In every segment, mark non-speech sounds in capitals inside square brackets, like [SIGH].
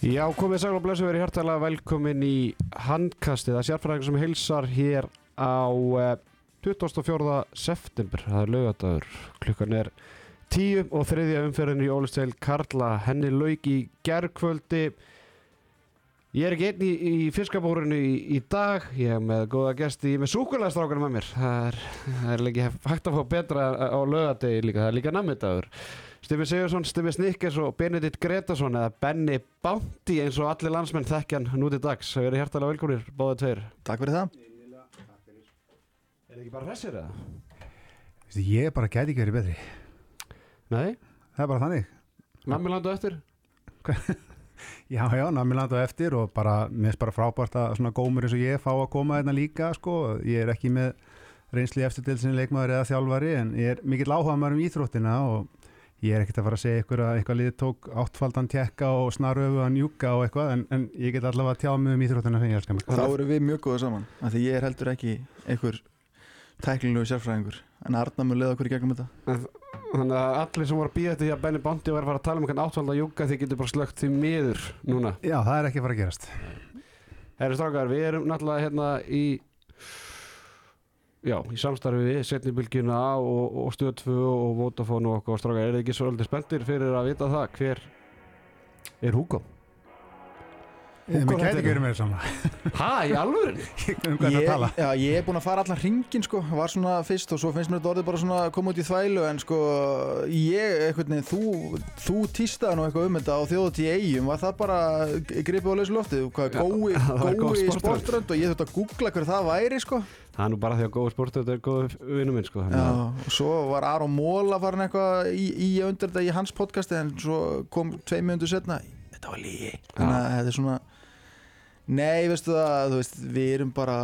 Já, komið sæl og blessu verið hjartalega velkomin í handkastið. Að sérfræðingur sem heilsar hér á eh, 24. september, það er lögadagur, klukkan er 10 og þriðja umferðin í Ólisteil Karla, henni lauk í gergkvöldi. Ég er ekki einn í, í fiskabórinu í, í dag, ég er með góða gesti, með súkulæðastrákana með mér, það er, það er ekki hægt að fá betra á lögadegi líka, það er líka nammidagur. Steffi Sigursson, Steffi Snikkes og Benedikt Gretarsson eða Benny Bounty eins og allir landsmenn þekkjan núti dags. Það verið hjertalega velkomnir, báðið tveir. Takk fyrir það Er þið ekki bara hressir eða? Ég bara gæti ekki verið betri Nei, Það er bara þannig nammi landu eftir. [LAUGHS] Já, já, namiland á eftir og bara, mér finnst bara frábært að svona gómur eins og ég fá að koma hérna líka sko. Ég er ekki með reynsli eftir sinni leikmaður eða þjálfari en ég er mikill áhuga maður um íþróttina og ég er ekkert að fara að segja ykkur að eitthvað lið tók áttfaldan tekka og snaröfu að njúka og eitthvað en, en ég get allavega að tjá mig um íþróttina sem ég elskar mig. Þá eru við mjög góða saman af Því ég er heldur ekki einhver tæklinu sérfræðingur. En Arna mun leiða okkur í gegnum þetta. Þannig að allir sem voru að býða þetta að Benny Bounty var að fara að tala um einhvern átvölda júka því getur bara slögt því miður núna. Já, það er ekki að fara að gerast. Herri strákar, við erum náttúrulega hérna í Já, í samstarfi við setnibilgjuna og, og Stöð 2 og Vodafone og okkur strákar, er þið ekki svolítið spenntir fyrir að vita það? Hver er Hugo? Gæti þetta ekki verið með sama Ha, í alvöru? um [LAUGHS] hvað það ég, tala. Já, ég er búinn að fara allan hringin sko. Var svona fyrst og svo finnst mér þetta orðið bara svona koma út í þvælu En sko, ég, eitthvað neginn, þú, þú týstaði nú eitthvað um þetta á þjóðut í eigum Var það bara gripið á lausu loftið? Hvað, gói, [LAUGHS] það gói sportrönd. sportrönd og ég þurfti að googla hver það væri sko Það er nú bara því að góður sportu, þetta er góður vinnu minn sko. Já, og svo var Aron Móla farin eitthvað í, í undir þetta í hans podcasti en svo kom tvei mjöndu setna þetta var lígi þannig að þetta er svona nei, veistu það, þú veist, við erum bara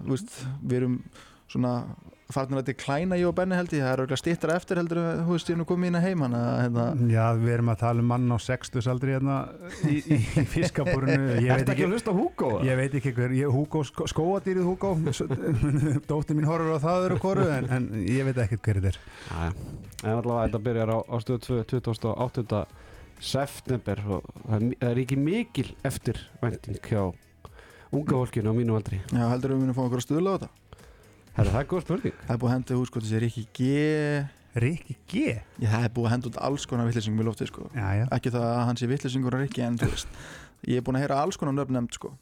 þú veist, við erum svona farnir að deklæna ég og Benni held ég, það er auðvitað stýttra eftir heldur þú veist, ég nú komið inn að heima hérna, Já, við erum að tala um mann á sextusaldri hérna í, í, í [LAUGHS] fiskabúrinu Ég Er veit þetta ekki að hlusta Hugo? Ég veit ekki hver, ég, Hugo, sko, skóadýrið Hugo [LAUGHS] Dóttir mín horfur á það öðru koru en, en ég veit ekki hver þetta er en allavega þetta byrjar á, á stöð 2, 28. september og það er, ekki mikil eftirvænting hjá unga fólkinu á mínu aldri. já, heldur við munum fá okkur að stuðla á þetta Herra, það er góð spurning. það er búið að henda út, sko, þessi Rikki G. Rikki G? Já, það er búið að henda út alls konar vittlýsingum í loftið, sko. Já, já. Ekki það að hann sé vittlýsingur að Rikki en þú veist, ég er búin að heyra alls konar nöfn nefnd, sko.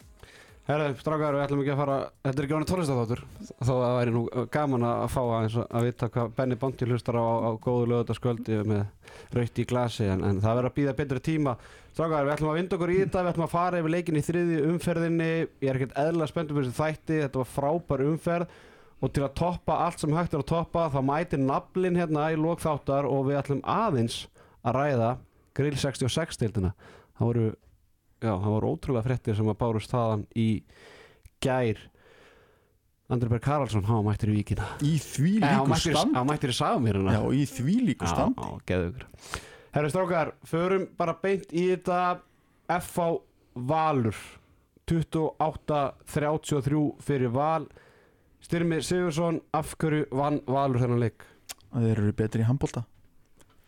Herra, strákar, við ætlum ekki að fara, þetta er ekki ánum tónlistaþáttur, þó að það væri nú gaman að fá aðeins að vita hvað Benny Bondi hlustar á, á góðu lögutaskvöldi með raukt í glasi, en, en það verður að býða betri tíma. Strákar, við ætlum að vinda okkur í þetta, við ætlum að fara yfir leikin í þriði umferðinni, ég er ekkert eðla spenntur fyrir þessu þætti, þetta var frábær umferð og til að toppa allt sem hægt er að toppa þá mætir naflin hérna í lókþáttar og við ætlum aðeins að ræða Grill 66 deildina. Það voru já, það voru ótrúlega fréttir sem að bárust þaðan í gær. Andri Berg Karlsson, hann mættir í víkina. Í því líku mættir, stand hann mættir í sagumýruna já, í því líku stand Já, geðu ykkur Herri strákar, förum bara beint í þetta. FH Valur 28-33 fyrir Val Styrmi Sigursson, af hverju vann Valur þennan leik? þeir eru betri í handbólta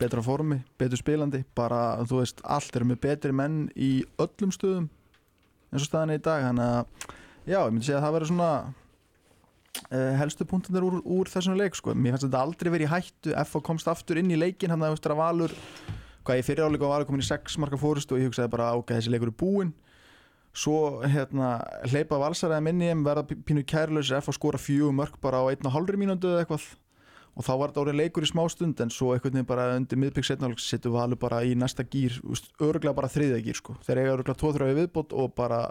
betra formi, betur spilandi bara, þú veist, allt eru með betri menn í öllum stöðum eins og staðan er í dag þannig að, já, ég myndi segja að það verður svona uh, helstu punktunir úr, úr þessum leik, sko mér fannst þetta aldrei verið í hættu, FH komst aftur inn í leikin hann að eftir að Valur hvað ég fyrir áleika var Valur komin í 6 marka fórust og ég hugsaði bara, ok, þessi leikur er búinn svo hérna hleypa valsaraði minni em verða pí- pínu kærlaus FH skora fjögur mörg bara á einn og hálfri mínútu eða eitthvað. Og þá var þetta orðið leikur í smá stund en svo einhvern veginn bara undir miðbygg setnáleik setur Valur bara í næsta gýr örglega bara þriðja gýr sko. Þeir eiga örglega tóþröfi viðbót og bara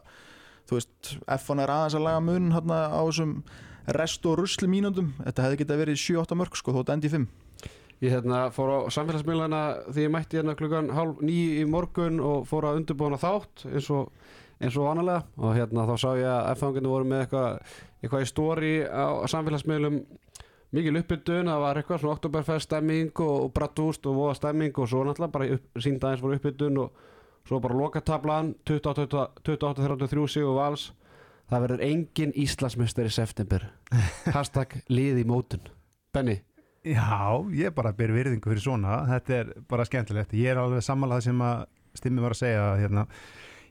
þú veist, F1 er aðeins að laga mun hérna á þessum rest og rusli mínúndum þetta hefði getað verið 7-8 mörg sko þótt endi í 5 Ég hérna fór á samfélagsmiðlana því ég mætti hérna klukkan hálf nýju í morgun og fór að undirbúna þátt eins og, eins og vanalega. Og hérna þá sá ég að F-fanginu voru með eitthvað, eitthvað í stóri á samfélagsmiðlum. Mikil uppbytun, það var eitthvað svona Oktoberfest stemming og, og brattúst og voða stemming og svo náttúrulega bara upp, sínda aðeins voru uppbytun og svo bara lokatablan 28-33 sigur vals. Það verður engin Íslandsmyndstur í september. [LAUGHS] Hashtag lið í mótun. Benny, Já, ég bara ber virðingu fyrir svona. Þetta er bara skemmtilegt. Ég er alveg sammálað sem að Stimmi var að segja hérna,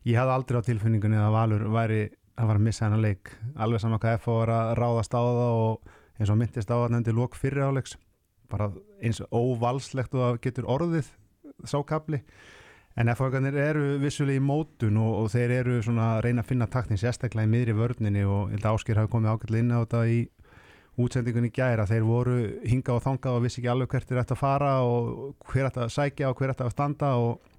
ég hafði aldrei á tilfinningunni að Valur væri að fara að missa hennar leik. Alveg saman hvað FH var að ráðast á það og eins og myndist á að nefndi lók fyrir áleiks bara eins óvalslegt og það getur orðið sákabli en FH-garnir eru vissulega í mótun og, og þeir eru svona að reyna að finna taktin sérstaklega í miðri vörninni og Áskir hafi komið ágætlega inn á þetta í útsendingunni gæra, þeir voru hinga og þangað og vissi ekki alveg hvert er þetta að fara og hver þetta að sækja og hver þetta að standa og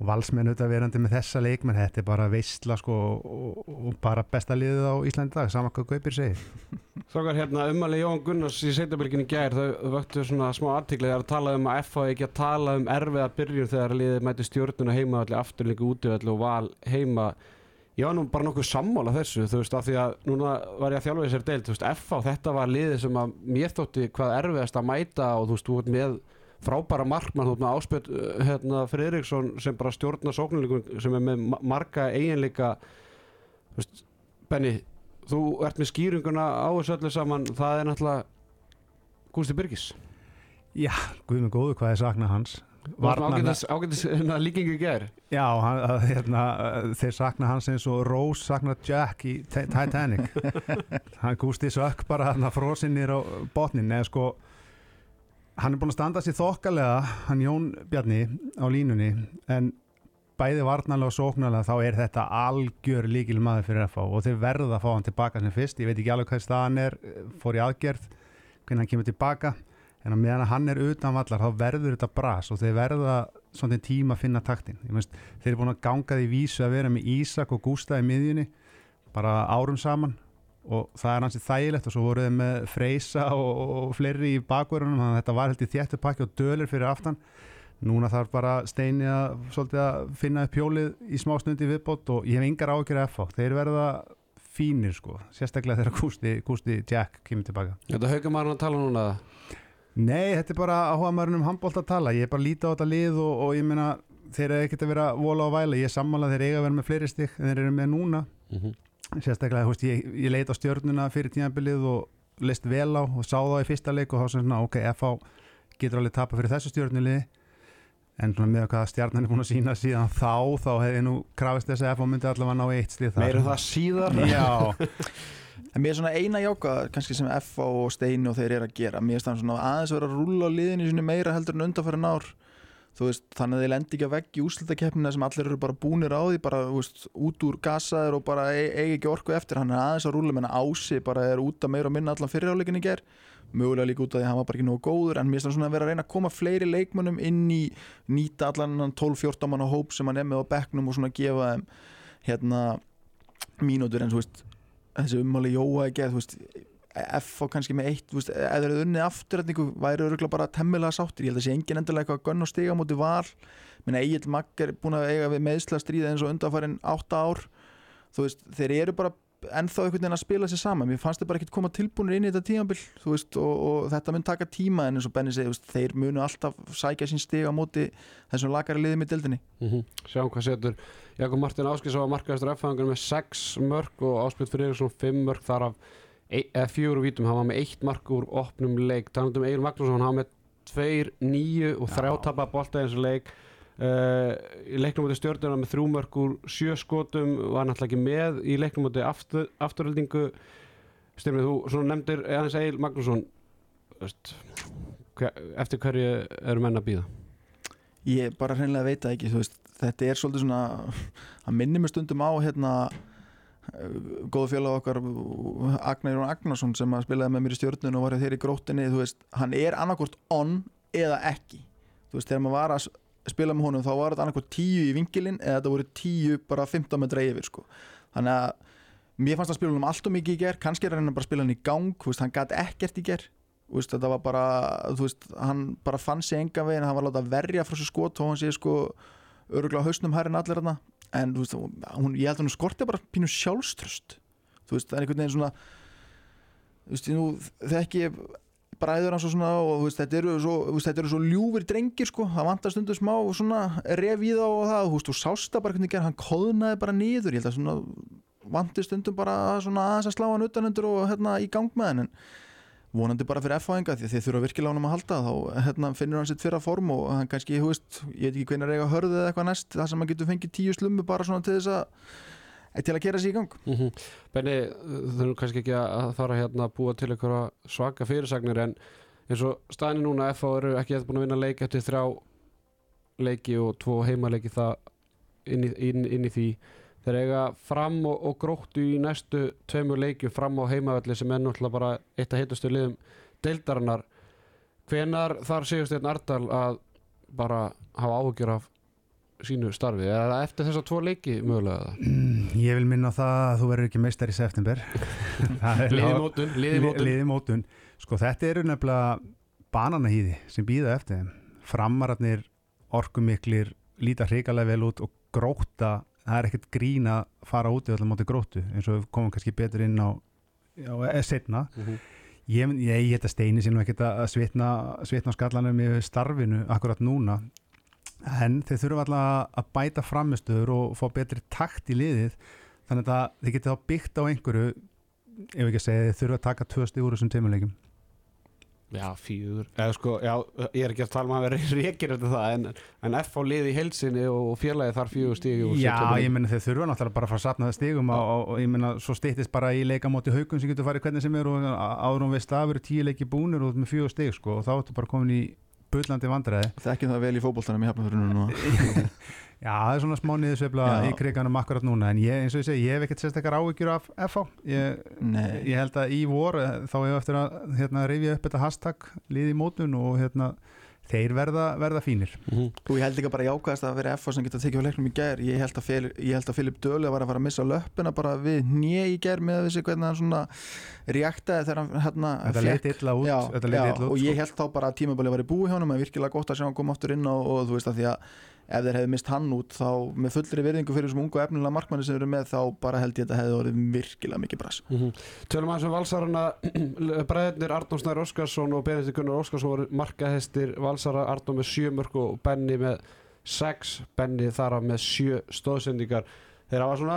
og valsmenn auðvitað verandi með þessa leikmenn þetta er bara veistla sko og, og bara besta liðið á Íslandi dag saman hvað Gaupir segir. Þokkar hérna umali Jón Gunnars í setjabölginni gær þau vöktu svona smá artikli þar að tala um að FH ekki að tala um erfiða byrjun þegar liðið mæti stjórnuna heima allir afturleiku útöðalli og val heima. Ég var nú bara nokkuð sammála þessu þú veist af því að núna var ég að þjálfa þessar deilt þú veist FH þetta var liðið sem að mér þótti hvað erfiðast að mæta og þú veist frábæra markmann veist með áspjöld hérna, Fredriksson sem bara stjórna sóknuleikum sem er með ma- marga eiginleika. Veist, Benny þú ert með skýringuna á þessu öllu saman. Það er náttúrulega Gústi Birgis. Já, guð með góðu hvað er saknað hans? Hérna, líkingu í gær? Já, hann, hérna, þeir sakna hans eins og Rose sakna Jack í Ti- Titanic. [LAUGHS] Hann gústi sökk bara hann að frosinnir á botnin eða sko hann er búin að standa sér þokkalega hann Jón Bjarni á línunni en bæði varnarlega og sóknarlega þá er þetta algjör líkil maður fyrir FH og þeir verða að fá hann tilbaka sem fyrst, ég veit ekki alveg hvað staðan er fór í aðgerð, hvernig hann kemur tilbaka en á meðan að hann er utan vallar þá verður þetta bras og þeir verða svona tíma að finna taktin. Mest, þeir eru búin að ganga því vísu að vera með Ísak og Gústa í miðjunni bara árum saman og það er hansi þægilegt og svo voru þeir með Freysa og, og fleiri í bakverðunum þannig að þetta var held í þéttu pakki og dölur fyrir aftan. Núna þarf bara Steini að, að finna upp hjólið í smá snundi viðbót og ég hef yngar ágjör að FH þeir verða fínir sko. Sérstaklega þegar Gústi, Gústi Jack kemur tilbaka Þetta hauka maður að tala núna? Nei, þetta er bara áhuga maðurinn um handbólt að tala. Ég er bara að líta á þetta lið og, og ég meina þeir eru ekkert að vera vola á væla. Ég er sammála þeir eiga að vera með fleiri stygg en þeir eru með núna. Mm -hmm. Sérstaklega, veist, ég, ég leit á stjörnuna fyrir tímabilið og leist vel á og sá það í fyrsta leik og þá sem svona, ok, FH getur alveg tapa fyrir þessu stjörnuliði en svona með hvað stjarnan er búin að sína síðan þá, þá hefði nú krafist þess að FH myndi allavega ná eitt slið þar. Meira um það síðar? [LAUGHS] Já, [LAUGHS] En mér er svona eina jáka kannski sem F og Steini og þeir eru að gera. Mér er svona aðeins að vera að rúlla á liðinu meira heldur en undanfæri ár. þú veist, þannig að þeir lendi ekki að vegg í úslitakeppnina sem allir eru bara búnir á því bara veist, út úr gasaður og bara e eigi ekki orku eftir, hann er aðeins að rúlla menna ási bara er út að meira og minna allan fyriráleikin í ger mögulega líka út af því að hann var bara ekki nógu góður en mér er það svona að vera að reyna að koma fleiri leikmönnum inn í nýta allan 12-14 manna hóp sem hann er með á bekknum og svona gefa þeim hérna mínútur. En þessi ummáli Jóa ekki veist F á kannski með eitt, veist, eða þeir eru unnið afturrætningu væri öruglega bara temmilega sáttir. Ég held að sé engin endilega eitthvað gönn og stiga múti val. Minna Egil Magg er búin að eiga við meðsla stríða eins og undanfærin átta ár. Þú veist, þeir eru bara ennþá einhvern veginn að spila sér saman. Mér fannst þeir bara ekkert koma tilbúinir inn í þetta tímabil þú veist, og, og þetta mun taka tíma en eins og Benni segi, þeir munu alltaf sækja sín stiga múti þessum lagari liðum í dildinni mm Sjáum hvað setur. Jakob Martin Áskis á að markaðistur F-fangur með 6 mörg og Áspjöld Friðriksson 5 mörg þar af e- eða fjögur vítum, hann var með eitt mark úr opnum leik, talandum Egil Magnússon hann var með 2, 9 og 3 Já. tapa bolta eins og leik uh, í leiknum mútið stjórnuna með þrjú mörg úr sjö skotum var náttúrulega ekki með í leiknum mútið aftur, afturöldingu Styrmið, þú svona nefndir aðeins Egil Magnússon eftir hverju eru menn að býða? ég bara hreinlega veit það ekki þú veist, þetta er svolítið svona [LAUGHS] að minni mig stundum á hérna góðu félag okkar Agnar Jón Agnarsson sem að spilaði með mér í stjórnun og var hér í gróttinni veist, hann er annarkvort on eða ekki. Þú veist, þegar maður var að spila með honum þá var þetta annarkvort 10 í vingilin eða þetta voru 10 bara 15 metra yfir sko. þannig að mér fannst að spila honum allt og mikið í ger kannski er hann bara að spila hann í gang veist, hann gat ekkert í ger Þú veist, þetta var bara, þú veist, hann bara fann sig enga veginn, hann var látað að verja frá svo skot og hann sé sko öruglega hausnum hærinn allir þarna en veist, hún, ég held að hún skorti bara pínu sjálfströst þú veist, það er einhvern veginn svona þú veist, nú þekki ég bræður hans og svona og veist, þetta eru svo, veist, þetta eru svo ljúfur drengir sko, það vantar stundum smá og svona ref í þá og það, þú veist, þú sást það bara hvernig hann kóðnaði bara niður, ég held að svona vantir stundum bara svona aðeins að slá hann utanundur og hérna í gang með hann. En vonandi bara fyrir F-fáinga því þeir þurfa virkilega á honum að halda þá hérna, finnur hann sitt fyrra form og hann kannski, veist, ég veit ekki hvernig reyga hörðu eða eitthvað næst, það sem hann getur fengið tíu slummu bara svona til þess að eh, til að gera sig í gang. Mm Benni, þau eru kannski ekki að fara hérna að búa til einhverja svaka fyrirsagnir en eins og staðinni núna FH eru ekki eftir búin að vinna leik eftir þrjá leiki og tvo heimaleiki það inn í, inn, inn í því þeir eiga fram og, og gróttu í næstu tveimur leikju fram á heimavelli sem er náttúrulega bara eitt að heitustu liðum deildarinnar. Hvenar þar Sigursteinn Ardal að bara hafa áhugjur af sínu starfi? Eða eftir þessa tvo leiki mögulega það Mm, Ég vil minna það að þú verður ekki meistar í september. [LAUGHS] Það er Liði lá- mótun, liði mótun Liði mótun Sko þetta eru nefnilega bananahýði sem býða eftir þeim. Framararnir, orkumiklir líta hrikalega vel út og gróta það er ekkert grín að fara út í öllum móti grótu eins og við komum kannski betur inn á, á e, setna Mhm. ég, ég, ég þetta steini sem ekkert að svitna, svitna á skallanum í starfinu akkurat núna. En þeir þurfa alltaf að bæta framistöður og fá betri takt í liðið. Þannig að þið getið þá byggt á einhverju ef ekki að segja þið þurfa að taka tvö stíð úr þessum teimuleikum Já, fjögur. Eða sko, já, ég er ekki að tala um að vera [LAUGHS] reykir eftir það, en, en F á liði í heilsinni og félagi þar fjögur stígi og Já, ég menna þeir þurfa náttúrulega bara að fara að satna það stígum og, og, og ég menna svo stýttist bara í leikamóti haugum sem getur farið hvernig sem er og áður um veist að veru tíu leiki búnir og með fjögur stíg sko og þá ertu bara komin í bullandi vandræði. Þekkjum það vel í fótboltanum í hafnafjörunum núna [LAUGHS] Já, það er svona smá niðursveifla í kriganum akkurat núna en ég, eins og ég segi, ég hef ekkert sérstakar áhyggjur af FH ég, ég held að í vor eh, þá hefur eftir að hérna, reyfja upp þetta hashtag liði mótun og hérna, þeir verða, verða fínir. Mhm. og ég held líka bara jákvæðast að vera FH sem geta tekið á leiknum í gær. Ég held að, Fel, ég held að Filip Döli var að fara að missa löppina bara við hnje í gær með þessi hvernig hann svona reaktaði þegar hann hérna Þetta leit illa út, já, já, út og sko. ég held þá bara að tímabali var í búi hjá að hann ef þeir hefði mist hann út þá með fullri virðingu fyrir þessum ungu efnilega markmanni sem eru með þá bara held ég að þetta hefði orðið virkilega mikið brass Mhm. Tölum aðeins um valsarana. [CLEARS THROAT] Bræðnir Arnór Snær Óskarsson og Benedikt Gunnar Óskarsson voru markahestir valsara Arnór með sjö mörg og Benni með sex, Benni þar af með sjö stóðsendingar þeir hafa svona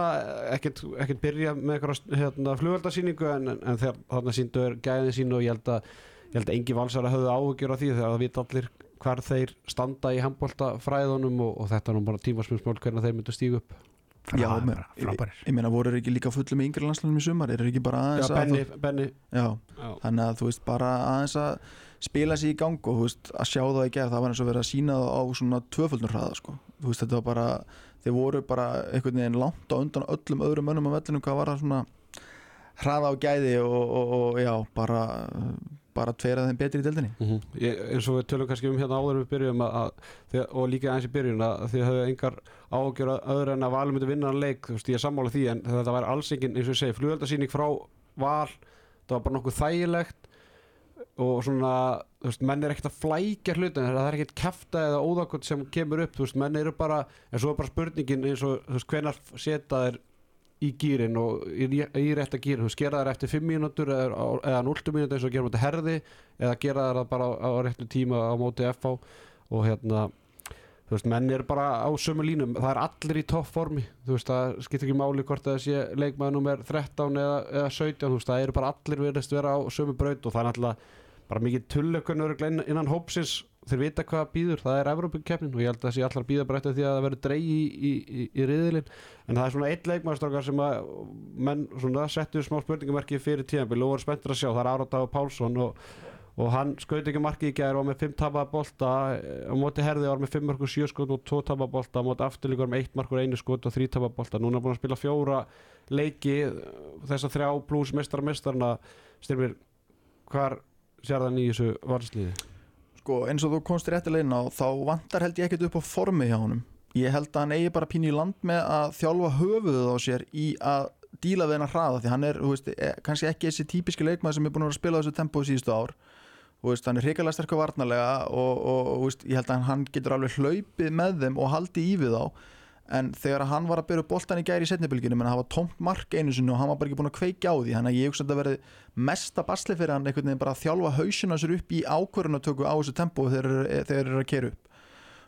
ekkert, ekkert byrja með eitthvað hérna, flugveldasýningu en, en, þegar þarna síndu er gæðin sín og ég held að ég held að engi valsara höfðu áhugjur af því þegar það vita allir hvar þeir standa í handbólta fræðunum og, og þetta er nú bara tímaspilsmál hvernig þeir myndu stígu upp. Já, frábærir ég meina voru þeir ekki líka fullu með yngri landslunum í sumar? Er þeir ekki bara Já, aðeins Benni, að Benni. Já, já. þannig að þú veist bara aðeins að spila sér í gang og þú veist að sjá það í gerð það var eins og verið að sína það á svona tvöföldnur hraða sko, þú veist þetta var bara þeir voru bara einhvern veginn langt á undan öllum öðrum mönnum á vellinu hvað var það svona hraða á gæði og, og, og já, bara bara tveir af þeim betri í deildinni. Mm ég, eins og við tölum kannski um hérna áður við byrjum að, að, því- og líka eins í byrjun að þið höfðu engar ágjör öðru en að Valur myndi vinna hann leik þú veist ég er sammála því en þetta væri alls engin eins og ég segi flugöldasýning frá Val það var bara nokkuð þægilegt og svona þú veist menn er ekkert að flækja hlutin það er ekkert kæfta eða óðakot sem kemur upp þú veist menn eru bara en svo er bara spurningin eins og þú veist hvenar setja þeir í gýrin og í, í rétta gýrin, þú veist, gera þær eftir 5 mínútur eða, eða 0 mínútur eins og gera mútið herði eða gera þær bara á, á réttu tíma á móti FH og hérna þú veist, menn er bara á sömu línum. Það er allir í topp formi. Þú veist, það skiptir ekki máli hvort það sé leikmaður nummer 13 eða, eða 17 þú veist, það eru bara allir verðist vera á sömu braut og það er náttúrulega bara mikið tullökun innan hópsins þeir vita hvað býður, það er Evrópukeppnin og ég held að það sé allar býða bara eftir því að það verður dreigi í, í, í, í riðilinn. En það er svona eitt leikmaðurstrákar sem að menn svona settu smá spurningamarki fyrir tíðanbíl og voru spenntur að sjá, það er Árátaður Pálsson og, og hann skaut ekki marki í gæðir og var með 5 tapaða bolta eh, á móti herði var með 5 markur 7 skot og 2 tapaða bolta á móti afturlíkur með 1 markur 1 skot og 3 tapaða bolta. Núna er búin að spila fjóra leiki þess að þrjá pluss mestara mestarna styrmir, sko eins og þú komst réttilega inn á þá vantar held ég ekkert upp á formi hjá honum. Ég held að hann eigi bara pínu í land með að þjálfa höfuðuð á sér í að díla við hennar hraða því hann er veist, e, kannski ekki þessi típiski leikmaður sem er búin að að spila á þessu tempói síðustu ár. Veist, hann er hrikalega sterkur varnarlega og, og, veist, ég held að hann getur alveg hlaupið með þeim og haldið í við þá en þegar hann var að byrja boltan í gæri í setnibilginu menn það var tómt mark einu sinni og hann var bara ekki búin að kveikja á því. Þannig að ég hugsa að þetta verði mesta basli fyrir hann einhvern veginn bara að þjálfa hausina sér upp í ákvörðunatöku á þessu tempó þegar þeir eru að kera upp.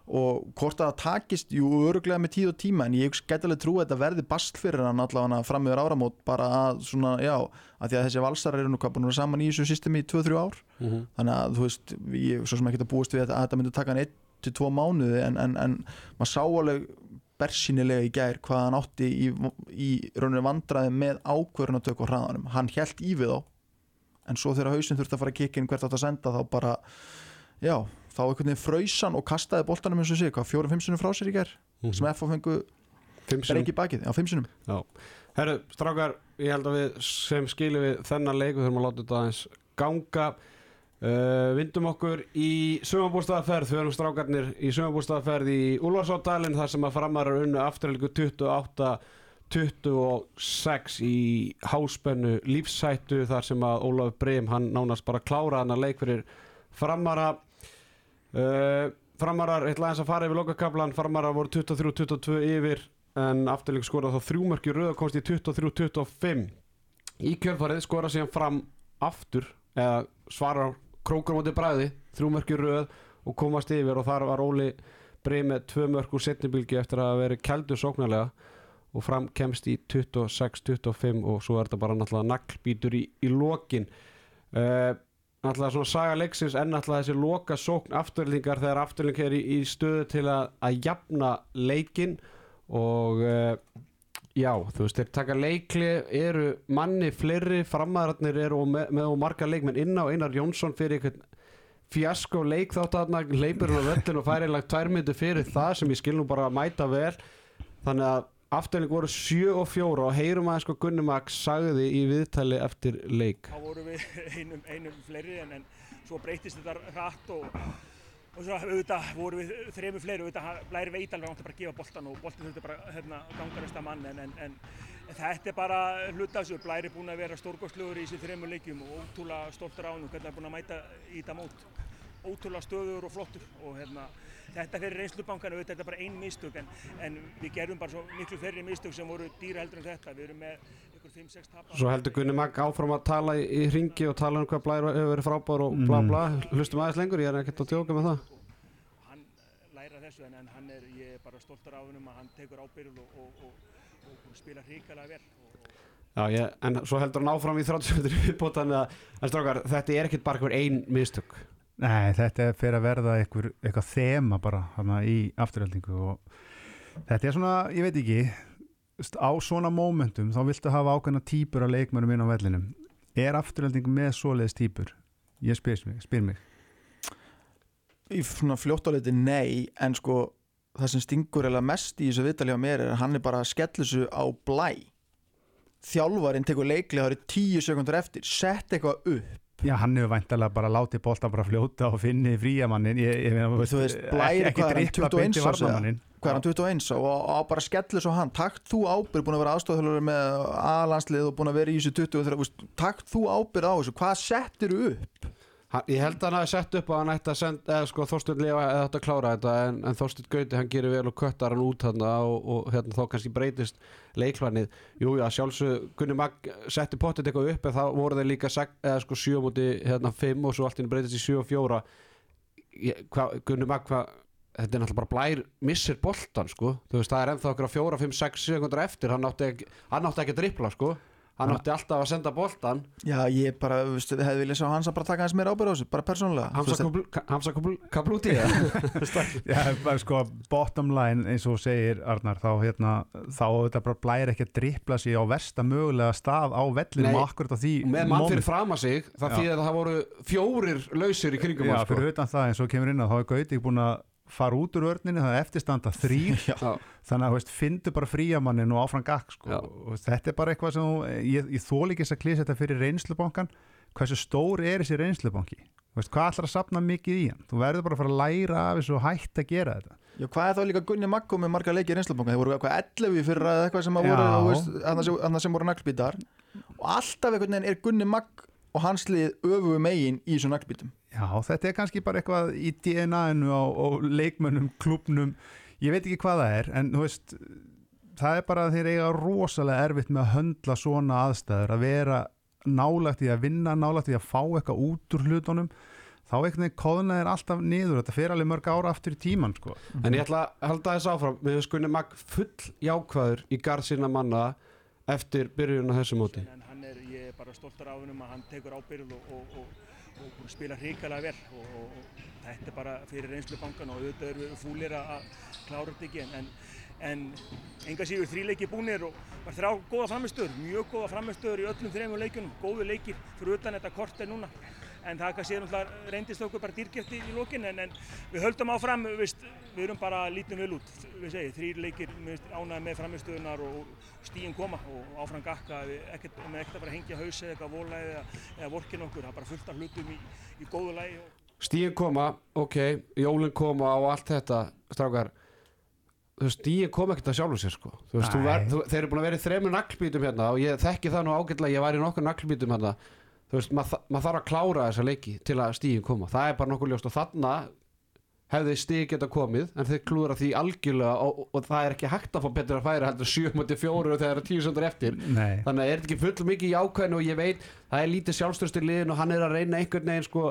Og hvort að það takist, jú, öruglega með tíð og tíma en ég gæti alveg trú að þetta verði bast fyrir hann allavega fram yfir áramót bara að svona, já, að því að þessi valsar eru nú hvað búin að vera saman í þessu systemi í 2-3 ár. Mhm. þannig að þú veist, ég er svo sem ekki að búast við að, að þetta myndi taka hann 1-2 mánuði en, en, en maður sá alveg bersýnilega í gær hvað hann átti í, í rauninni vandræði með tökja á hraðanum. Hann held í við þá en svo þegar hausinn þurfti að fara að kikka inn hvert átt að senda þá bara, já þá einhvern veginn frausan og kastaði boltanum eins og sig, hvað, fjórum-fimm sinum frá sér í gær? Sem F fengu Fimm sinnum. breyki bakið, já, fimm sinum Herru, strákar, ég held að við sem skilum við þennan leik, við þurfum að láta þetta aðeins ganga uh, vindum okkur í sumabústaðaferð við erum strákarnir í sumabústaðaferð í Úlfarsáldalinn þar sem að framarar unnu afturhælgu 28 26 í háspennu lífsættu þar sem að Ólaf Breim hann nánast bara klára hann að leik fyrir framara. Uh, framarar, eitthvað aðeins að fara yfir lokakablan framarar voru 23-22 yfir en afturleik skora þá þrjúmörki röða komst í 23-25 í kjörfarið skora síðan fram aftur eða svarar krókur móti bræði þrjúmörki röð og komast yfir og þar var Óli breið með tvö mörk úr setnibilgi eftir að veri keldur sóknarlega og fram kemst í 26-25 og svo er þetta bara náttúrulega naglbítur í, í lokin. Uh, náttúrulega svona saga leiksins en náttúrulega þessi loka sókn afturlingar þegar afturling er í, í stöðu til að, að jafna leikin og uh, já, þú veist, þeir taka leikli eru manni fleiri framæðarnir eru og með, með og marga leikmenn inn á Einar Jónsson fyrir einhvern fjasko leik þátt að leipur hann á völlin og færi lagt tvær myndu fyrir það sem ég skil nú bara að mæta vel. Þannig að afturling voru 7 og 4 og heyrum aðeins sko Gunni Max sagði í viðtali eftir leik. Þá vorum við einum, einum fleiri en, en svo breytist þetta hratt og, og svo auðvitað vorum við þremur fleiri auðvitað blæri veit alveg að bara gefa boltan og boltin þurfti bara hérna, ganga næsta mann en, en, en, þetta er bara hluta af þessu, blæri búin að vera stórgóðslugur í þessu þremur leikjum og ótrúlega stoltur á hann hvernig það er búin að mæta í þetta mót. Ótrúlega stöður og flottur og hérna þetta fyrir reynslubankan auðvitað þetta er bara ein mistök en, en við gerðum bara svo miklu fleiri mistök sem voru dýra heldur en þetta. Við erum með ykkur 5-6 tapa. Svo heldur Gunni Mag áfram að tala í, í ringi og tala um hvað Blær hefur verið frábár og bla bla. Hlustum aðeins lengur, ég er ekkert að djóka með það. Og hann læra þessu en, en hann er, ég er bara stoltur af hennum að hann tekur ábyrgð og, og, og, og, og spila hrikalega vel. Já, ég, en svo heldur hann áfram í 30 metri viðbót þannig að, en strákar, þetta er ekkert bara einhver ein mistök Nei, þetta fyrir að verða einhver, eitthvað þema bara hana, í afturhaldingu og þetta er svona, ég veit ekki á svona mómentum þá viltu hafa ákveðna típur af leikmönum inn á vellinum er afturhalding með svoleiðis típur? Ég spyr mig, spyr mig. í svona fljóttaliti nei en sko það sem stingur eða mest í þessu viðtali á mér er að hann er bara að skella þessu á blæ þjálfarinn tekur leikli það eru tíu sekundur eftir sett eitthvað upp Já, hann hefur væntalega bara látið bolta bara fljóta og finni fríamannin ég, ég meina, Þú veist, Blær, ekki, ekki hvað er hann, dripla 21 beint í árs hvað er hann 21 og, og bara skellu svo hann. Takt þú ábyrð búin að vera aðstofþjálfur með aðlandslið og búin að vera í þessu 20 þegar, veist, takt þú ábyrð á þessu, hvað settir upp hann, Ég held að hann hafi sett upp að hann ætti að senda eða sko Þorsteinn Lefa eða ætti að klára þetta en, en Þorsteinn Gauti hann gerir vel og köttar hann út þarna og, og hérna þá kannski breytist leiklarnið Jú, já, sjálfsög Gunni Mag setti pottet eitthvað upp en þá voru þeir líka sek, eða sko 7 múti hérna 5 og svo allt inn breytist í 7 og 4 Ég- hvað- Gunni Mag hvað þetta er náttúrulega bara blær missir boltan sko, þú veist það er ennþá okkur að 4, 5, 6 sekundur eftir, hann átti ekki, hann átti ekki að drippla sko, hann átti alltaf að senda boltan já ég bara, veist, hefði viljað sjá hans að bara taka hans meira ábyrð á þessu, bara persónulega. Hamza Kablúti eða? [LAUGHS] Já, bara sko, bottom line eins og segir Arnar, þá hérna þá þetta bara blæri ekki að drippla sig á versta mögulega stað á vellinum akkurat á því með mann fyrir fram að sig það þýðir að það voru fjórir lausir í kringum Já, sko. fyrir utan það eins og kemur inn að þá er Gauti búin að fara út úr vörninni, það er eftirstanda þrýr [LAUGHS] þannig að fyndu bara fríamannin og áfram gakk sko. Þetta er bara eitthvað sem ég, ég þól ekki þess að klýsa þetta fyrir reynslubankan hversu stór er þessi reynslubanki? Veist, hvað ætlar að sapna mikið í hann? Þú verður bara að fara að læra af þessu og hætt að gera þetta. Já, hvað er þá líka Gunni Maggo með marga leikir reynslubanka? Þeir voru eitthvað 11 í fyrra eða eitthvað sem voru, þarna sem, sem voru naglbítar. Og alltaf einhvern veginn er Gunni Magg og hans lið öfugu megin í þessum naglbítum. Já, þetta er kannski bara eitthvað í DNA-inu á, á leikmönnum, klubnum ég veit ekki hvað það er en þú veist, það er bara að þeir eiga rosalega erfitt með að höndla svona aðstæður, að vera nálagt í að vinna, nálagt í að fá eitthvað út úr hlutunum. Þá veginn kóðna er alltaf niður þetta fer alveg mörg ára aftur í tíman sko. En ég ætla að halda þess áfram. Við hefum skunni mag full jákvæður í garð sína manna eftir byrjun á þessu móti. En hann er, ég er bara stoltur af hennum að hann tekur ábyrgð og, og, og, og spila hrikalega vel og, og, og þetta er bara fyrir reynslu bankan og auðvitað erum við fúlir að klára þetta ekki en, en, en enga síður þríleiki búnir og var þrjá góða framistöður, mjög góða framistöður í öllum þrejum leikjunum, góðu leikir fyrir utan þetta kort er núna en það kannski náttúrulega reyndist okkur bara dýrgefti í lokin en, en við höldum áfram, við, við erum bara lítið vel út, við segjum, þrýr leikir ánæði með framistöðunar og stíðin koma og áfram gakka við ekkert, með ekkert að bara hengja haus eða eitthvað vola eða, eða vorkin okkur, það er bara fullt af hlutum í, í góðu lægi og Stíin koma, ok, jólin koma og allt þetta, strákar. Þú veist, stíin koma ekkert að sjálfu sér sko. Þú veist, þú ver, þú, þeir eru búin að vera í þremur naglbítum hérna og ég þekki það nú ágætlega ég var í nokkur naglbítum hérna þú veist, maður mað þarf að klára þessa leiki til að stíin koma, það er bara nokkuð ljóst og þarna hefði stíð geta komið en þeir klúðra því algjörlega og, og, og það er ekki hægt að fá betur að færa heldur 7.4 þegar það er 10 sendur eftir. Nei, þannig að er þetta ekki full mikið í ákveðinu og ég veit það er lítið sjálfstörst í liðin og hann er að reyna einhvern veginn sko.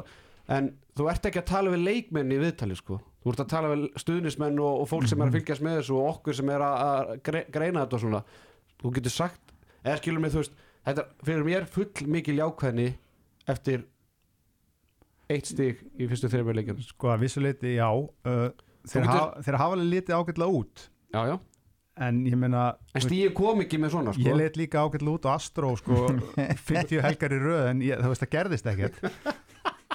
En þú ert ekki að tala við leikmenn í viðtali sko. Þú ert að tala við stuðnismenn og, og fólk sem er að fylgjast með þessu og okkur sem er að, að gre- greina þetta og svona. Þú getur sagt, eða skilur mig þú veist þetta fyrir mér full mikið jákvæðni eftir eitt stig í fyrstu þreymur leikjum. Sko að vissuleiti já uh, þeir, hafa, þeir hafa alveg litið ágætlega út. Já já, en ég meina en stíði kom ekki með svona sko. Ég lit líka ágætlega út á Astro sko [LAUGHS] 50 helgar í röð en ég, þú veist það gerðist ekkert.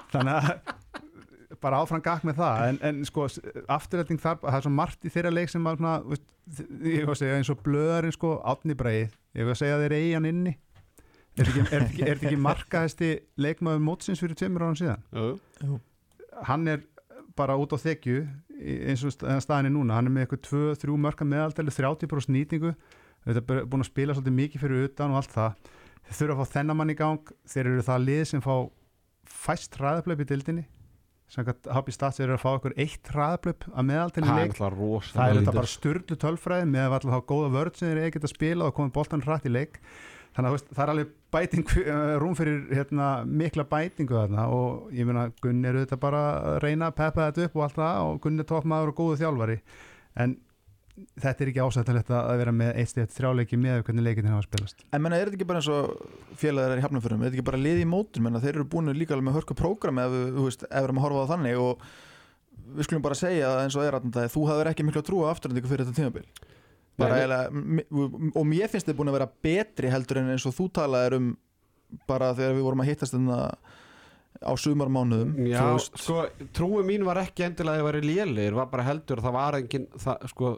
Þannig að bara áfram gakk með það. En, en sko afturrætting þar það er svo margt í þeirra leik sem að svona, veist, ég var að segja eins og blöðarinn sko átni breið, ég var að segja þeir eigi hann inni er þetta ekki, er ekki, er ekki markaðasti leikmaður mótsins fyrir tveimur árum síðan? Jú. hann er bara út á þekju eins og sta- staðan er núna. Hann er með eitthvað 2-3 mörka meðaldæli 30% nýtingu. Þetta er búin að spila svolítið mikið fyrir utan og allt það. Þeir þurfa að fá þennan mann í gang. Þeir eru það lið sem fá fæst hraðablöp í dildinni samkvæmt Happy Stats eru að fá okkur eitt hraðablöp að meðaldæli leik. það er þetta bara styrlu tölfræði með að alltaf þá góða vörð sem þeir eiga geta spila og komið boltan hratt í leik þannig að veist, það er alveg bæting eh, rúm fyrir hérna, mikla bætingu þarna og ég meina Gunni eru þetta bara að reyna að peppa þetta upp og allt það og Gunni er toppmaður og góðu þjálfari. En þetta er ekki ásættilegt að vera með eitt stíð þrjáleiki með hvernig leikinni hafa spilast. En menna, er þetta ekki bara eins og félagar er í hafnaförum, er þetta ekki bara liði í mótur, menna, þeir eru búin líka alveg með hörku prógram ef við, erum að horfa á þannig og við skulum bara segja eins og er að þú hafður ekki miklu að trúa afturhendingu fyrir þetta tímabil Nei, og mér finnst þið búin að vera betri heldur en eins og þú talaðir um bara þegar við vorum að hittast þarna á sumarmánuðum Já, sko, trúi mín var ekki endilega að það væri lélegir, var bara heldur það var engin, það, sko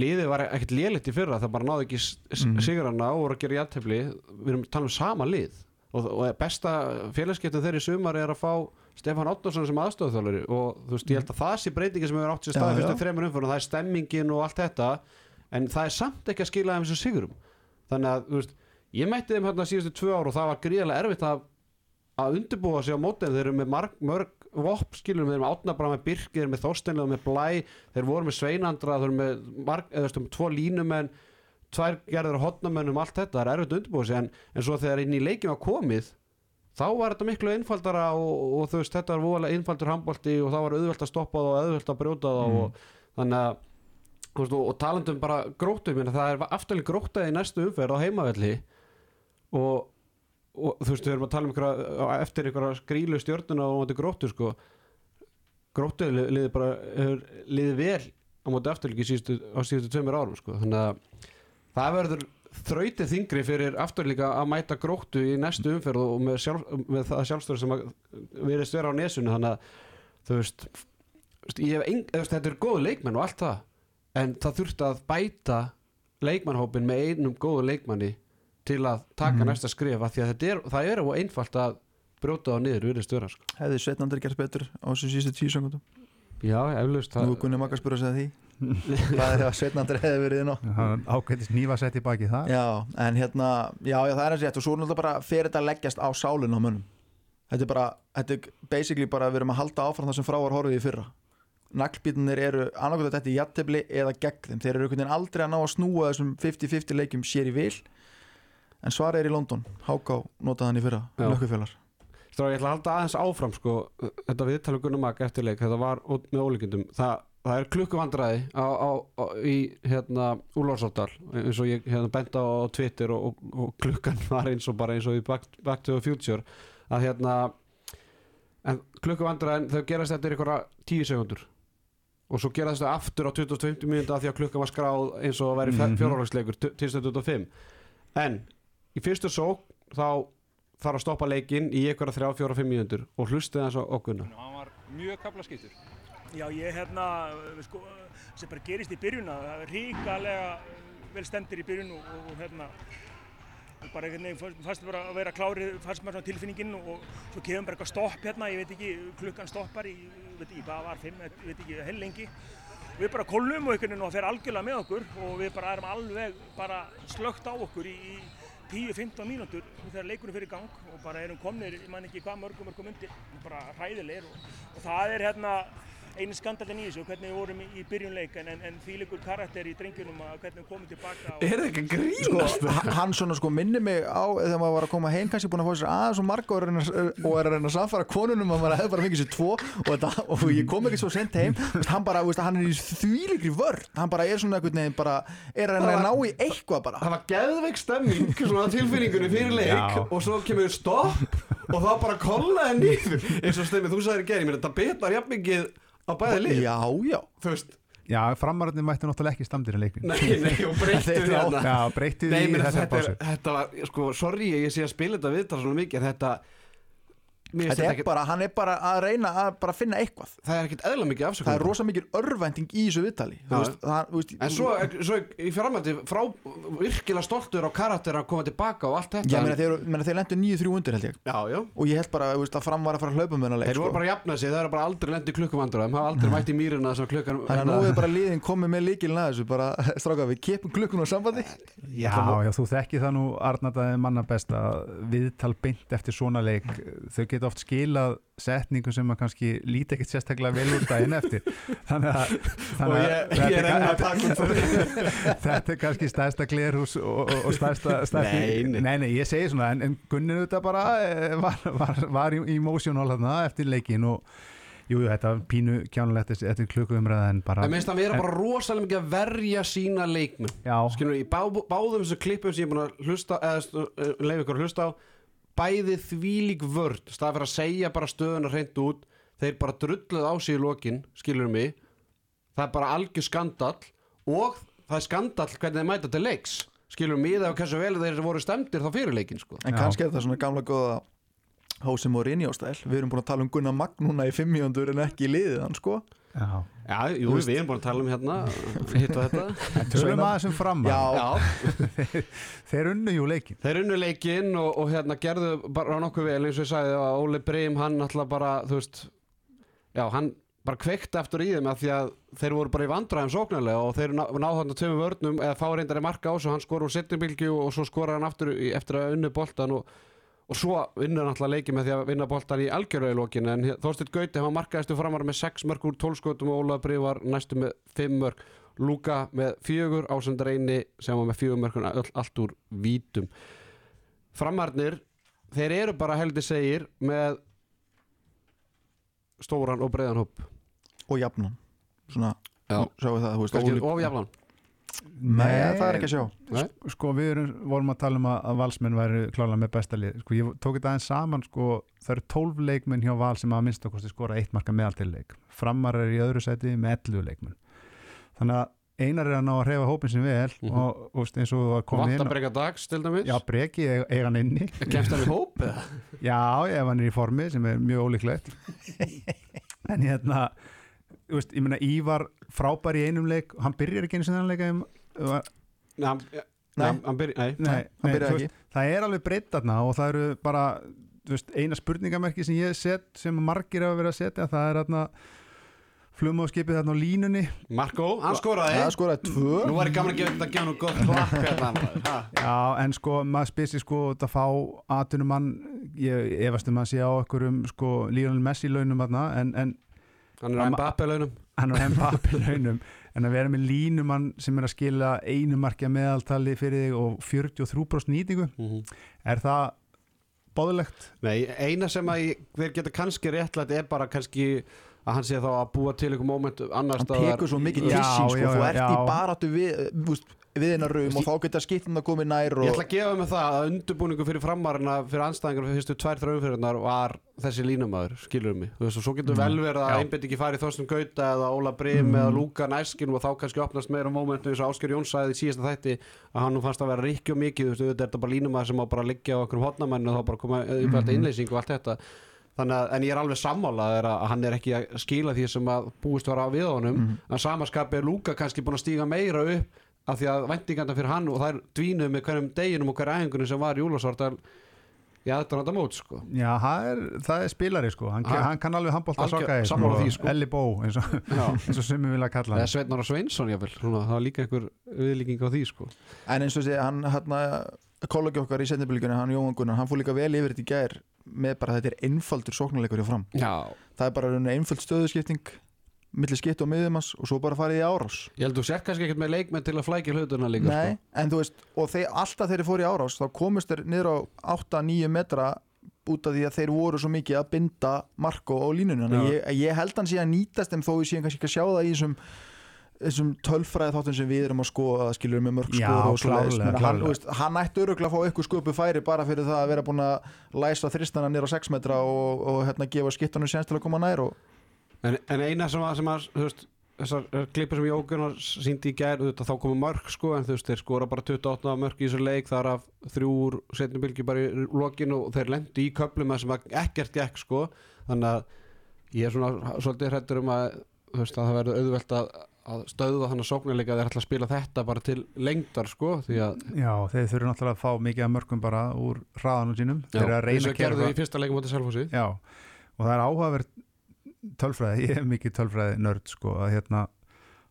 liðið var ekkert lélegt í fyrra, það bara náði ekki mm. Sigurana og voru að gera jættefli við erum að tala um sama lið og, og besta félagskeptum þeirri sumar er að fá Stefán Ottarsson sem aðstofþjálfari og þú veist, ég held að það sé breytingi sem hefur átt sér stað fyrstu þreymur umfyrir, það er stemmingin og allt þetta en það er samt ekki að skila þeim þessu sigurum. Þannig að, þú veist, ég mætti þeim hérna síðustu tvö ár og það var gríðarlega erfitt að að undirbúa sig á mótið. Þeir eru með marg, mörg vopp skilur þeir eru með átnabra með Birki, þeir eru með Þorsteinlega með Blæ þeir voru með Sveinandra, þeir eru með marg, eða veist, um tvo línumenn tvær gerður hotnamenn um allt þetta. Það er erfitt að undirbúa sig en, en svo þegar inn í leikin var komið þá var þetta miklu einfaldara og, og þú veist þetta var voðalega einfaldur handbólti og þá var auðvelt að stoppa það og auðvelt að brjóta það Mm. og þannig að veist, og, og talandum bara gróttu minna, það er afturlega grótaði í næstu umferð á heimavelli og, og þú veist við erum að tala um ykkur eftir ykkur skrílu stjórnuna á móti gróttu sko. Gróttu liði bara liði vel á móti síðustu, á síðustu tveimur árum sko. Þannig að það verður þrautið þingri fyrir afturleika að mæta gróttu í næstu umferð og með, sjálf, með það sjálfstöður sem að verðist vera á nesunu þannig að þú veist, ég hef þetta er góðu leikmenn og allt það en það þurfti að bæta leikmannhópin með einum góðu leikmanni til að taka Mhm. næsta skrif af því að þetta er, það er og einfalt að brjóta það niður virðist vera sko. hefði Sveitnandur gert betur á þessu síðustu tíu söngundum Já, eflaust nú er Gunni Magga spyrir að því. Hvað er það að Sveitnandur hefði verið inn á? Ágættis nýfa sett í baki það Já, en hérna, já, já, það er eins og rétt og svo er náttúrulega bara fyrir þetta að leggjast á sálinn á mönnum? Þetta er bara, þetta er basically bara að við erum að halda áfram það sem frá var horfið í fyrra Naglbítunir eru annarkvæmt þetta í jattefli eða gegn þeim. Þeir eru einhvern veginn aldrei að ná að snúa þessum 50-50 leikjum sér í vil. En svar er í London, Háká notaði hann í fyrra, Já. nökkufélar Strá, ég ætla að halda aðeins áfram sko, þetta viðtalið Gunnar Mag eftir leik, þetta var með ólíkindum. Það, það er klukkuvandræði á, á, á, í hérna Úlfarsárdal, eins og ég hérna bent á, Twitter og, og, og klukkan [LAUGHS] var eins og bara eins og í Back, back to the Future að hérna en klukkuvandræðin þau gerast eftir einhverja tíu sekundur og svo gerast þau aftur á 20-20 mínúta af því að klukkan var skráð eins og að væri mm Mhm. -hmm. fjórhólagsleikur til 25 en í fyrstu sók þá þarf að stoppa leikinn í einhverja 3-4-5 mínútur og hlustið þess að okkurna hann var mjög kaplaskiptur Já, ég hérna, við sko, sem bara gerist í byrjun að það er ríkalega vel stemdir í byrjun og, og, hérna, bara einhvern veginn fannst- bara að vera klárið, fannst maður svona tilfinningin og, og svo kemur bara eitthvað stopp hérna, ég veit ekki, klukkan stoppar í, veit ekki, hvað var, fimm, veit ekki, heil lengi. Við bara kólnum og einhvern veginn og það fer algjörlega með okkur og við bara erum alveg bara slögt á okkur í, í 10-15 mínútur þegar leikunum fyrir gang og bara erum komnir, ég man ekki hvað mörgum mörgum undir, bara hræðilegir og, og það er hérna einu skandalinn í þessu, hvernig við vorum í, í byrjunleik en, en, leikur karakter í drengjunum að hvernig við komum tilbaka og, Er það ekki að sko, grínast? h- hann svona sko minni mig á þegar maður var að koma heim kannski búin að fá sér aðeins og marga og er að reyna- og er að reyna að samfara konunum að maður hefði bara fengið sér tvo og, þetta, og ég kom ekki svo sent heim hann bara, veist, hann er í þvílikri vörn hann bara er svona einhvern veginn bara er að reyna að ná í eitthvað bara Það var geðveik stemming svona tilfinningunni fyrir leik Já. og svo kemur stopp og þá bara kollaði niður eins og stemming, þú ég meina þetta betar jafn mikið á bæði lið? Já, já, þú veist, Já, framararnir mættu náttúrulega ekki stamdir í leikin nei, nei, og breyttu [LAUGHS] því hérna Já, breytið Nei, í þessar þetta, er, þetta var, sko, sorry ég sé að spila þetta viðtal svona mikið en þetta, mér finnst þetta þetta er ekki bara, hann er bara að reyna að bara finna eitthvað. Það er ekkert eðla mikið afsökun það er rosa mikil örvænting í þessu viðtali. Þú Já. veist, það, þú veist, En svo, svo í framhaldi frá virkilega stoltur á karakter að koma tilbaka og allt þetta. Já, meina, þeir, meina, þeir lendu 9-3 undir held ég. Já, já. og ég held bara þú veist, að fram var að fara að hlaupa með hennar leik Þeir voru sko. bara að jafna sig, þeir eru bara aldrei lendi klukkuvandur þeim hafa aldrei mætt í klukkan Þannig að nú er bara liðin komið með líkilin að þessu bara, [LAUGHS] stráka, við kepum klukkun á sambandi. Já, já, þú þekki það nú Arnataði manna best að viðtal geta oft skilað setningu sem að kannski líti ekkert sérstaklega vel úr daginn eftir. Þannig að, þannig að ég, þetta ég er enn að [LAUGHS] þetta- er kannski stærsta glerhús og, og, og stærsta, stærsta Nei, nei. nei, nei, ég segi svona en, en Gunnin þetta bara eh, var, var, var í emotional þarna eftir leikin og jú, jú, þetta var pínu kjánulegt eftir, klukkuumræða en bara Það minnst að vera bara rosalega mikið að verja sína leikmenn. Já, Skilur, í bá, báðum þessu klippum sem ég er búin að hlusta eða leif ykkur að hlusta á bæði þvílík vörd stað fyrir að segja bara stöðuna hreint út þeir bara drulluð á sig í lokin skilur mig. Það er bara algjör skandall og það er skandall hvernig þeir mæta til leiks skilur mig eða hversu vel þeir voru stemdir þá fyrir leikin sko. En kannski er það svona gamla góða Hósi Mourinho stæl Við erum búin að tala um Gunnar Magn núna í 500 en ekki í liðið hann sko já. Já, jú, við erum búin að tala um hérna [LAUGHS] hitt og þetta. Tölum aðeins um fram Já, Já, [LAUGHS] þeir unnu jú leikin Þeir unnu leikinn og, og hérna gerðu bara nokkuð vel eins og ég sagði að Óli Breim hann alltaf bara, þú veist já, hann bara kveikti aftur í þeim að því að þeir voru bara í vandræðum sóknarlega og þeir ná, náðu þarna tveimur vörnum eða fá reyndari marka á svo hann skor úr setjubilgju og svo skora hann aftur eftir að unnu boltan og, og svo vinnur alltaf leikið með því að vinna boltan í algjörðu í lokin en Þorsteinn Gauti, var markaðistu framar með 6 mörg úr 12 skotum og Ólaður Breim var næstu með 5 mörg Luka með fjögur, Ásand Reyni sem var með fjögur mörg allt úr vítum. Framarnir þeir eru bara heldur segir með stóran og breiðan hóp. Og jafnan. Svona, Já. sjáu það, þú ofjaflan Nei, það er ekki að sjá. Nei. sko við erum, vorum að tala um að, að valsmenn væri klálega með besta lið. Sko ég tók þetta aðeins saman sko það eru 12 leikmenn hjá val sem að minnst okkur skora eitt marka meðaltileik. Framar er í öðru sæti með 11 leikmenn. Þannig að einar er að ná að reyfa hópin sem vel Mhm. og, og veist, eins og að koma inn að breyka dags til dæmis? Já breki eiga hann inni. [LAUGHS] Kemst hann í hóp eða? já ef hann er í formi sem er mjög ólíklegt. [LAUGHS] En hérna veist, ég meina Ívar frábær í einum leik hann byrjar ekki einu sinni þannig leika Nei, hann- hann- hann hann það er alveg breytt þarna og það eru bara þú veist, eina spurningamerki sem ég set sem margir hafa verið að setja það er þarna flumóðskipið þarna á línunni. Marko, hann skoraði. Það skoraði tvö. Nú var ég gaman að gefa þetta að gefa nú gott klapp hérna. Já, en sko, maður spyrir sig sko að fá atvinnumann, ég efast um að sé á okkur um sko Lionel Messi launum þarna, en, en Hann er á Mbappe launum hann er Mbappe launum [LAUGHS] en að vera með línumann sem er að skila einu markja meðaltali fyrir þig og 43% nýtingu Mhm. er það bóðilegt Nei, eina sem að þeir geta kannski réttlætt er bara kannski að hann sé þá að búa til einhver moment annar hann tekur svo mikið sín sko, já, þú ert í baráttu við, þú veist, við hennar rum og þá geta skiptin að koma nær Ég ætla að gefa mig það að undurbúningu fyrir framarina fyrir anstæðingar fyrir fyrstu tvær þrjóðumfyrirnar var þessi línumæður, skilur mig. Og svo getur vel verið að Já. einbytt ekki farið Þorstum Gauta eða Óla Brim eða Lúka Næskin og þá kannski opnast meira momentu eins og Ásker Jóns sagði í síðasta þætti að hann nú fannst að vera ríkju mikið þú veist, auðvitað er þetta bara línumæður sem á bara að liggja á okkur hotnamennu og þá bara koma upp þetta innleysing og allt þetta. Þannig að, en ég er alveg sammálað að hann er ekki að skila því sem að búist var á við honum. En samaskapi er Lúka kannski búin að stíga meira upp af því að væntinganda fyrir hann og þær dvínuð með hverjum deginum og hverja æfingunum sem var Júlasvartal í aðduranda mót sko. Já, það er, það er spilari sko hann, Ha. hann kann alveg handbólta Algjör- soka sammála því, sko. Elli Bó eins og, [LAUGHS] og sem við vilja kalla eða hann Sveitnar og Sveinsson jáfnvel það var líka einhver viðlíking á því sko. en eins og sé, hann hérna kollegi okkar í setnibylgjunni, hann Jóhann Gunnar hann fór líka vel yfir þetta í gær með bara þetta er einfaldur sóknarleikur hjá fram Já, það er bara raun einfald stöðuskipting milli skipt og miðumans og svo bara farið í árás. Ég held þú sér kannski ekkert með leikmenn til að flækja hlutuna líka Nei, sko. en þú veist, og þeir, alltaf þeir fóru í árás þá komist þeir niður á 8-9 metra út af því að þeir voru svo mikið að binda Marko á að ég, ég held hann að nýtast þeim þó ég sé kannski ekki að sjá það í þessum þessum tölfræði þáttum sem við erum að skoða skilur með mörg skor og Meina, hann, ætti öruglega að fá eitthvað sköpu færi bara fyrir það að vera búin að læsa þristana á 6 metra og, og hérna gefa skittanum séns til að koma nær og en, en eina sem að, sem að veist, þessar klippur sem Jókunar síndi í gær auðvitað, þá komu mörg sko en þú veist þeir skora bara 28 mörg í þessu leik þar af þrjúr setni bylgi bara í lokin og þeir lendi í köplum sem að ekkert gekk sko. Þannig að ég er svona svolítið hrættur um að, veist, að það verður auðvelt að, að stöðva þannig að sóknarleika þeir ætla að spila þetta bara til lengdar sko því að Já, þeir þurfa náttúrulega að fá mikið af mörgum bara úr hraðanum sínum. Þeir eru að reyna og að gera það. og það er áhugaverð tölfræði, ég hef mikið tölfræði nörd sko, að hérna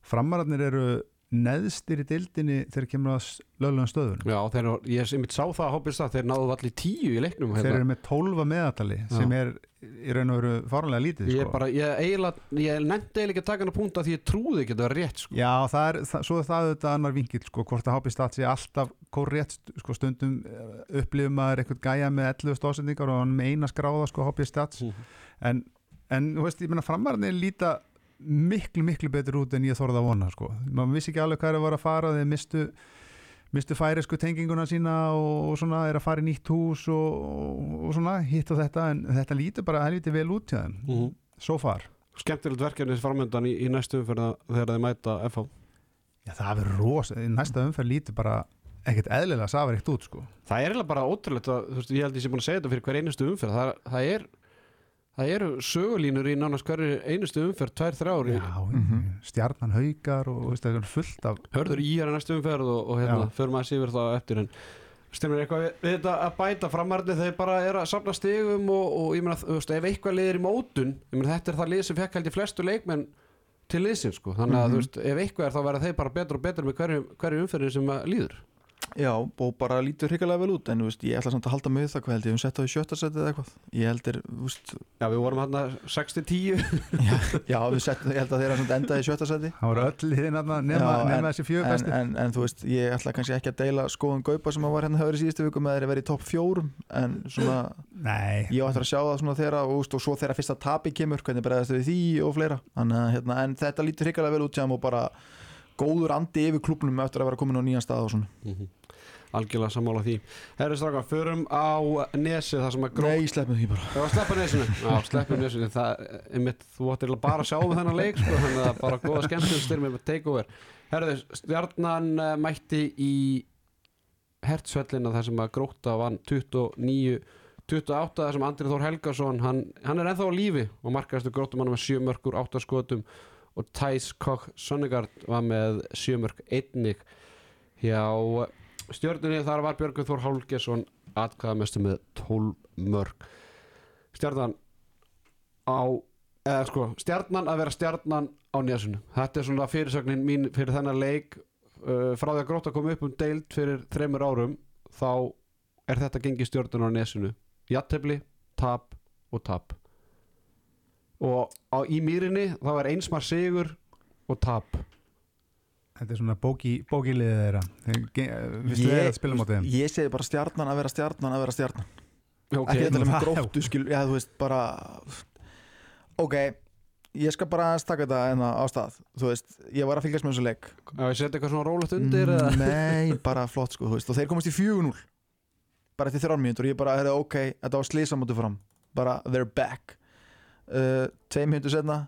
framararnir eru neðstir í dildinni þegar kemur að löglegum stöðunum Já, þeir, ég sem mitt sá það að hoppist það þeir náðu allir tíu í leiknum þeir hérna. eru með 12 meðatali sem er í raun og veru fárlega lítið Ég sko. bara, ég ég nefndi eiginlega ekki að taka hann að punta því ég trúði ekki að það var rétt sko. Já, það er, það, svo er það auðvitað annar vinkill sko, hvort að Hobby Stats sé alltaf korrétt sko, stundum eh, upplifum maður eitthvað gæja með 11 stóðsendingar og hann með eina skráða sko, Hobby Stats en, en þú veist, ég menna framararnir líta miklu, miklu betur út en ég þorði að vona sko. maður vissi ekki alveg hvað er að vara að fara þeir mistu, mistu færisku tenginguna sína og, og svona er að fara í nýtt hús og, og, og svona hitt og þetta en þetta lítur bara helviti vel út hjá þeim Mhm. so far Skemmtilegt verkefni framöndan í, í næstu umferð þegar þeir mæta FH Já, það verður ros, næsta umferð lítur bara ekkert eðlilega safaríkt út sko. Það er eiginlega bara ótrúlegt að, þú veist, ég held ég sé búin að segja þetta fyrir hver einustu umferð það, það er það eru sögulínur í nánast hverju einustu umferð, tvær, þrjár Já, Mhm. stjarnan haukar og veist, það er fullt af hörður í er næstu umferð og, og hérna, förum að síður það eftir en stemmir eitthvað við, við þetta að bæta framarni þeir bara er að safna stigum og, og ég meina, þú veist, ef eitthvað liðir í mótun ég meina, þetta er það lið sem fekk held í flestu leikmenn til liðsins, sko, þannig að Mhm. þú veist ef eitthvað er þá verða þeir bara betur og betur með hverju, hverju umferðin sem að líður Já, og bara lítur hrikalega vel út en þú veist, ég ætla samt að halda með það hvað held ég, við sett á í sjötta setið eða eitthvað. Ég held er, þú veist, Já, við vorum hérna 6-10 [LAUGHS] já, já við sett, ég held að þeirra samt endaði í sjötta seti það voru öll nema, Já, en- nema þessi fjögur en, bestu. en, en þú veist, ég ætla kannski ekki að deila skoðun Gaupa sem að var hérna höfður í síðustu viku með þeirri verið í topp fjórum en svona, Nei, ég ætla að sjá það svona þeirra og, þú veist, og svo þeirra fyrsta tapi kemur hvernig bregðast við því og fleira. Að, hérna, en þetta lítur hrikalega vel út þeim og bara góður andi yfir klubnum eftir að vera komin á nýjan stað og svona Algjörlega sammála því. Herri strákar, förum á nesi þar sem að grót Nei, sleppum því bara. Já, sleppa nesinu. Já, sleppa nesinu. Það, einmitt, þú ættir bara að sjá með þennan leik sko, þannig að bara góða skemmtun styrmið með takeover. Herðu, stjarnan uh, mætti í hertsvellina þar sem að gróta vann 29 28 þar sem Andrið Þór Helgason hann, hann er ennþá á lífi og markaðastu grótum hann með 7 mörgur, 8 skotum og Thijs Koch Sonnegard var með 7 mörg einnig hjá stjörnunni þar var Björgur Þór Hálgesson atkvæðamestu með 12 mörg stjarnan á eða sko, stjarnan að vera stjarnan á nesunu þetta er svona fyrirsögnin mín fyrir þennan leik. Uh, frá því að gróta kom upp um deild fyrir þreymur árum þá er þetta gengið stjörnun á nesunu jattefli, tap og tap. Og á, í mýrinni þá er einsmar sigur og tap þetta er svona bóki, bókiliðið þeirra. Vistu þeir að spila mótið þeim? ég segi bara stjarnan að vera stjarnan að vera stjarnan. Ok, ekki þetta með gróttu skil, já þú veist bara ok, ég skal bara taka þetta enna á stað, þú veist ég var að fylgjast með þessu leik. Ef ég setja eitthvað svona rólegt undir eða? Mm, nei, bara flott sko, þú veist. Og þeir komast í 4-0 bara eftir þrjár mínútur. Og ég bara, heyrðu, ok, þetta var slísamóti fram. Bara, they're back. Uh, tveim mínútur setna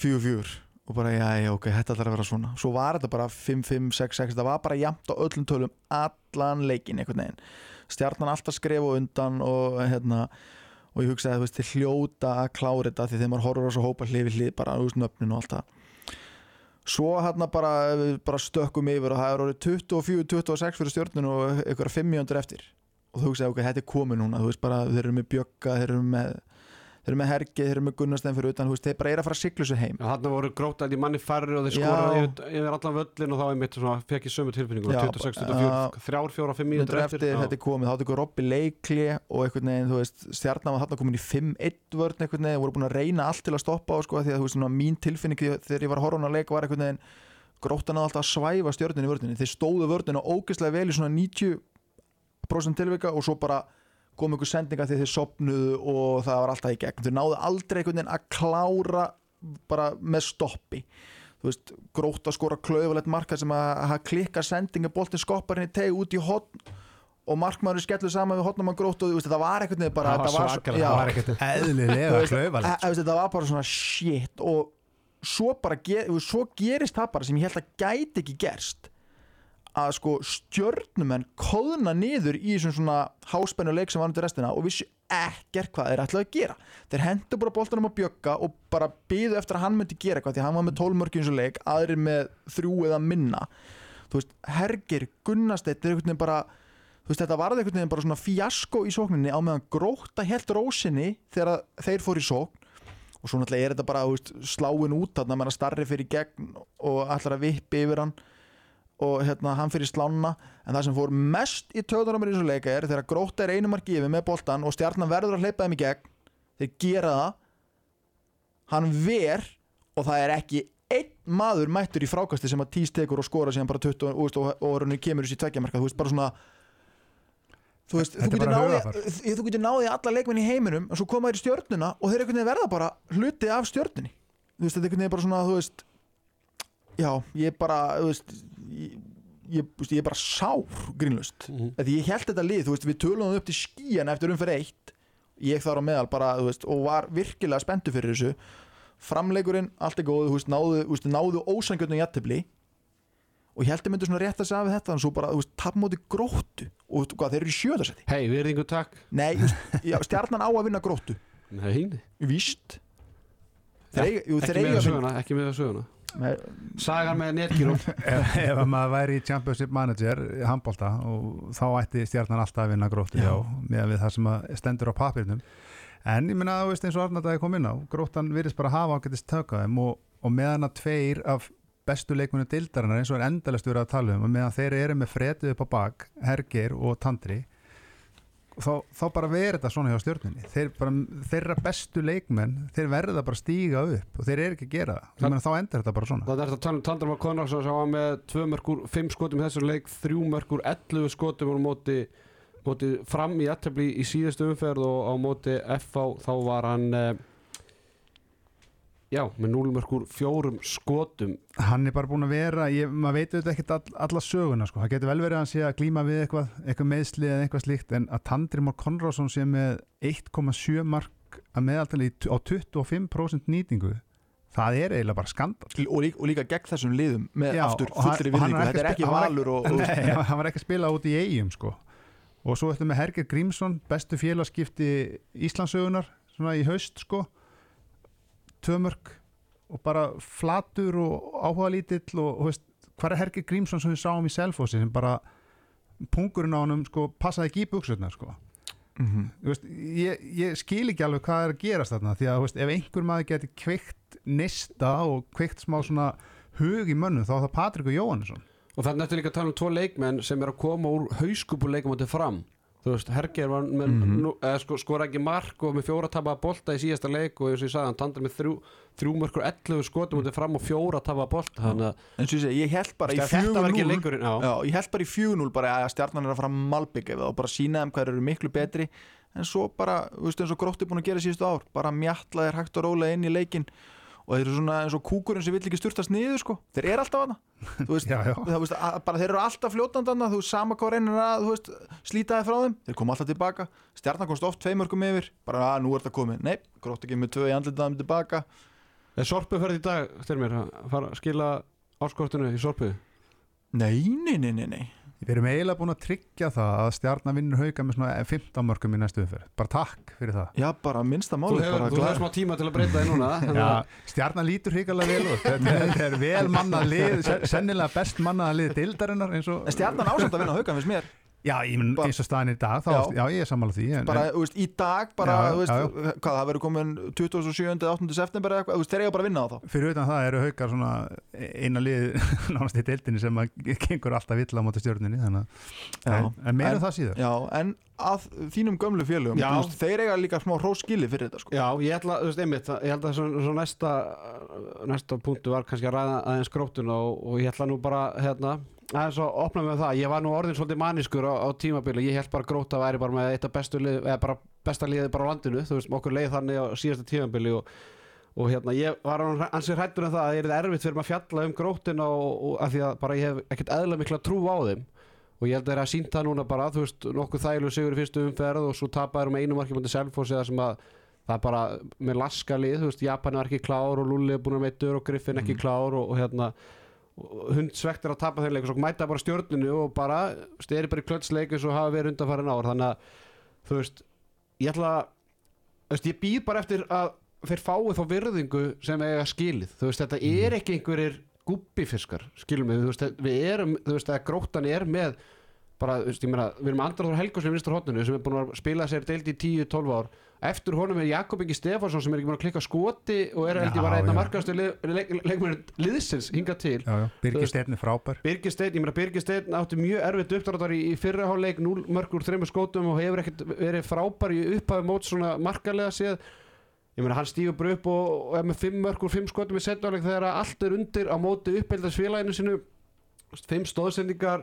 4-4 og bara, já, já, ok, þetta ætlar að vera svona. Svo var þetta bara 5-5, 6-6 þetta var bara jafnt á öllum tölum allan leikin einhvern veginn. Stjarnan alltaf skref og undan og hérna og ég hugsaði, þú veist, þið hljóta að klára þetta því þegar maður horfur á svo hópa hlið við hlið bara, þú veist, nöfnin og allt það. Svo hérna bara, bara stökkum yfir og það er orðið 24-26 fyrir stjórnun og ykkur 5 mjöndur eftir. Og þú hugsaði, ok, þetta er komið núna þú veist bara, þeir eru með Bjögga, þeir eru með þeir eru með Hergi, þeir eru með Gunnarstein fyrir utan veist, þeir bara er að fara að sigla þessu heim. Þarna voru grótað í manni færri og þeir skoraði yfir, allan völlin og þá einmitt fekk ég sömu tilfinningu Já, 26, já. 24, þrjár, fjóra, fimm mínútur eftir, þetta er komið, þá tekur Robby leikli og einhvern veginn, þú veist, stjarnan var þarna komin í 5-1 vörn einhvern veginn, voru búin að reyna allt til að stoppa á sko, því að þú veist, svona, mín tilfinning þegar ég var að horfa á hana leik var einhvern veginn gróttan að alltaf að svæfa stjörnin í vörninni. Þeir stóðu vörnina ógeðslega vel í svona 90% tilvika og svo bara kom einhver sendinga því þeir sopnuðu og það var alltaf í gegn. Þeir náðu aldrei einhvern veginn að klára bara með stoppi. Þú veist, grótt að skora klauðulegt marka sem að, klikka sendinga boltin skopparinn í teg út í hotn og markmaður skellu saman við hotnum að grótt og veist, það var einhvern veginn bara Það var já, það var ekkert eðlilega Þú veist, klauvalegt að- að- þetta var bara svona shit og svo bara ger, svo gerist það bara sem ég held að gæti ekki gerst að sko stjörnumenn kóðna niður í þessum svona háspennu leik sem var undir restina og vissu ekkert hvað þeir ætlaði að gera. Þeir hendur bara boltanum að bjögga og bara býðu eftir að hann myndi gera eitthvað því að hann var með 12 mörgjum svo leik, aðrir með þrjú eða minna. Þú veist, Hergir, Gunnasteit þeir einhvern veginn bara veist, þetta varði einhvern veginn bara svona fjasko í sókninni á meðan gróta helt rósinni þegar þeir fór í sókn. Og svo náttúrulega er þetta bara veist, sláin út þarna meðan starri fyrir gegn og ætlar að vippi yfir hann og hérna, hann fyrir slána en það sem fór mest í töðunum í þessu leika er þegar gróta er einu marki yfir með boltan og stjarnan verður að hleypa þeim í gegn þeir gera það. Hann ver og það er ekki einn maður mættur í frákasti sem að tís tekur og skora síðan bara 20 og, og, og, og raunir kemur þessi tveggjamarka þú veist bara svona þú veist, þú getur bara náði alla leikmenn í heiminum og svo koma þér í stjörnuna og þeir verða bara hluti af stjörnunni. Þú veist, þetta er bara svona þú veist já, ég bara þú veist, ég, ég, ég er bara sár grínlust Mhm. því ég held þetta lið, þú veist, við tölum upp til skíjan eftir umferð eitt. Ég þar á meðal bara, þú veist, og var virkilega spenntu fyrir þessu. Framleikurinn, allt er góð, þú veist, náðu, veist, náðu ósangjöndum jættibli og ég held að myndi svona rétt að segja við þetta en svo bara, þú veist, tapmóti gróttu. Og þú veist, hvað, þeir eru í sjöðarsæti Hei, virðingu takk. Nei, þú veist, já, stjarnan á að vinna gróttu. Nei, víst. Þeir eiga, jú, þeir eiga ekki með það söguna. Nei, Sagan með netgírum [LAUGHS] ef, ef að maður væri í Championship Manager handbólta og þá ætti stjarnan alltaf að vinna gróttu Já. já, með við það sem að stendur á papirnum en ég minna að þú veist eins og Arnardagi kom inn á gróttan virðist bara hafa ágætist tökka þeim og, og meðan að tveir af bestu leikmunni dildarinnar eins og er endalast verið að tala um og meðan þeir eru með fretið upp á bak Hergir og Tandri þá, þá bara verður þetta svona hjá stjórninni þeir bara, þeirra bestu leikmenn þeir verða bara að stíga upp og þeir eru ekki að gera það, meina, þá endur þetta bara svona. Það er þetta að Tandra Már Konraksson sem var með 2 mörgur, 5 skotum í þessu leik 3 mörgur, 11 skotum á móti, móti fram í aðtefli í síðustu umferð og á móti FH þá var hann eh, já, með 0 mörgur 4 skotum. Hann er bara búin að vera, ég, maður veit auðvitað ekkert all, alla söguna sko, það getur vel verið að hann sé að glíma við eitthvað, eitthvað meðsli eða eitthvað slíkt en að Tandri Már Konrásson sé með 1,7 mark að meðaltali á 25% nýtingu það er eiginlega bara skandal og, líka, og líka gegn þessum liðum með Já, aftur og fullri og virðingu. þetta er ekki valur og, og Nei, hann var ekki að spila út í eigum sko. Og svo ættum við Herger Grímsson bestu félagskipti Íslandsögunar svona í haust sko tvömörk og bara flatur og áhuga lítill og, og veist, hvað er Herger Grímsson sem við sáum í Selfossi sem bara pungurinn á honum sko passaði ekki í buksutna sko. Mhm. Þú veist, ég, ég skil ekki alveg hvað er að gerast þarna því að veist, ef einhver maður geti kveikt nista og kveikt smá svona hug í mönnum þá er það Patrik og Jóhannesson. Og þannig eftir líka að tala um tvo leikmenn sem er að koma úr hauskupuleikum átti fram þú veist, Herger var með, Mhm. nú, eða, sko, skora ekki mark og með fjóra tapaða bolta í síðasta leik og eins og ég sagði, hann tandar með þrjú, þrjú mörkur 11 skotum út fram og fjóra tapaða bolta þannig að ég held bara í þetta var ekki 4-0 leikurinn já. Já, ég held bara í 4-0 bara að stjarnan er að fara malbygg og bara sína þeim hvað eru miklu betri en svo bara, þú veist eins og grótti búin að gera síðustu ár, bara mjatla þeir hægt og rólega inn í leikin og þeir eru svona eins og kúkurinn sem vill ekki styrtast niður sko, þeir eru alltaf þú veist, [LAUGHS] Já, já. veist að, bara þeir eru alltaf fljótandana þú veist, sama hvað reynir að, veist slíta þeir frá þeim, þeir koma alltaf tilbaka. Stjarnan komst oft tveimörkum yfir, bara að nú er þetta komið. Nei, grótti ekki með tvö í andlitaðum tilbaka. Er Sorpu ferð í dag, styrmir, að skila áskortinu í Sorpu? nei, nei, nei, nei, nei Við erum eiginlega búin að tryggja það að stjarnan vinnur hauka með svona 15 mörgum í næstu umferð. Bara takk fyrir það. já, bara minnsta Þú máli hefur, þú glæ- hefur smá tíma til að breyta þig núna þannig [LAUGHS] Já, stjarnan lítur hrigalega vel út. Þetta er- vel mannað lið, sen- sennilega best mannað lið deildarinnar eins og... en stjarnan ásamt að vinna haukan finnst mér Já, ég mun Bara- eins og staðin í dag, þá, Já. já, ég er sammála því. En, bara, þú veist, í dag bara, Já, veist, já, hvað, það verður komin 27. 8. september eða eitthvað, þeir eiga bara að vinna á þá en fyrir utan það eru haukar svona eina lið [LAUGHS] nánast í deildinni sem að gengur alltaf illa á móti stjórninni, þannig að, en, en meira En- það síður. Já, en að þínum gömlu félögum veist, þeir eiga líka smá hróskili fyrir þetta sko. Já, ég ætla, þú veist, einmitt, ég held að svo, svo næsta, næsta punktu var kannski að ræða aðeins grótun og, og ég ætla nú bara, hérna, aðeins að opna með það. Ég var nú orðin svolítið maniskur á, á tímabili, ég held bara að gróta væri bara með eitt af bestu lið, eða bara besta liðið bara á landinu, þú veist, okkur leið þannig á síðasta tímabili og, og hérna, ég var ansið hrættur um það að ég er erfitt fyrir maður að fjalla um grótin og, og af því að bara ég hef ekkert eðla mikla trú á þeim. Og ég held að það er að sýnt það núna bara, þú veist, nokkuð þæglu sigur í fyrstu umferð og svo tapaður um einu marki mútið Selfoss eða sem að það er bara með laska lið, þú veist, Japan var ekki klár og Lulli er búin að meittur og Griffin ekki klár og, og hérna hund svektur að tapa þeir leik og mæta bara stjórninu og bara steri bara í klötsleik eins og hafa verið undanfærin ár. Þannig að, þú veist, ég ætla að, þú veist, ég býð bara eftir að þeir fái þá virðingu sem eiga skilið, þú veist, þetta er ekki einhverjir gúbbifiskar, skilum við, þú veist, við erum, þú veist, að gróttan er með bara, þú veist, ég meina, við erum Andrar Þór Helgos við vinstur hotninu sem er búin að spila sér deild í 10-12 ár. Eftir honum er Jakob Ingi Stefánsson sem er ekki búin að klikka skoti og er Já, bara einna markastu leikmennir liðsins hinga til. Steinn er frábær. Birgir Steinn, ég meina Birgir Steinn átti mjög erfitt uppdráttar í, í fyrraháleik 0 mörgur, 3 skótum og hefur ekkert verið frábær í upphafi mót svona markalega séð. Ég meina hann stígur bara upp og, og er með 5 mörgur, 5 skotum í setjáleik þegar allt er undir á móti uppeldasfélaginu sinu 5 stóðsendingar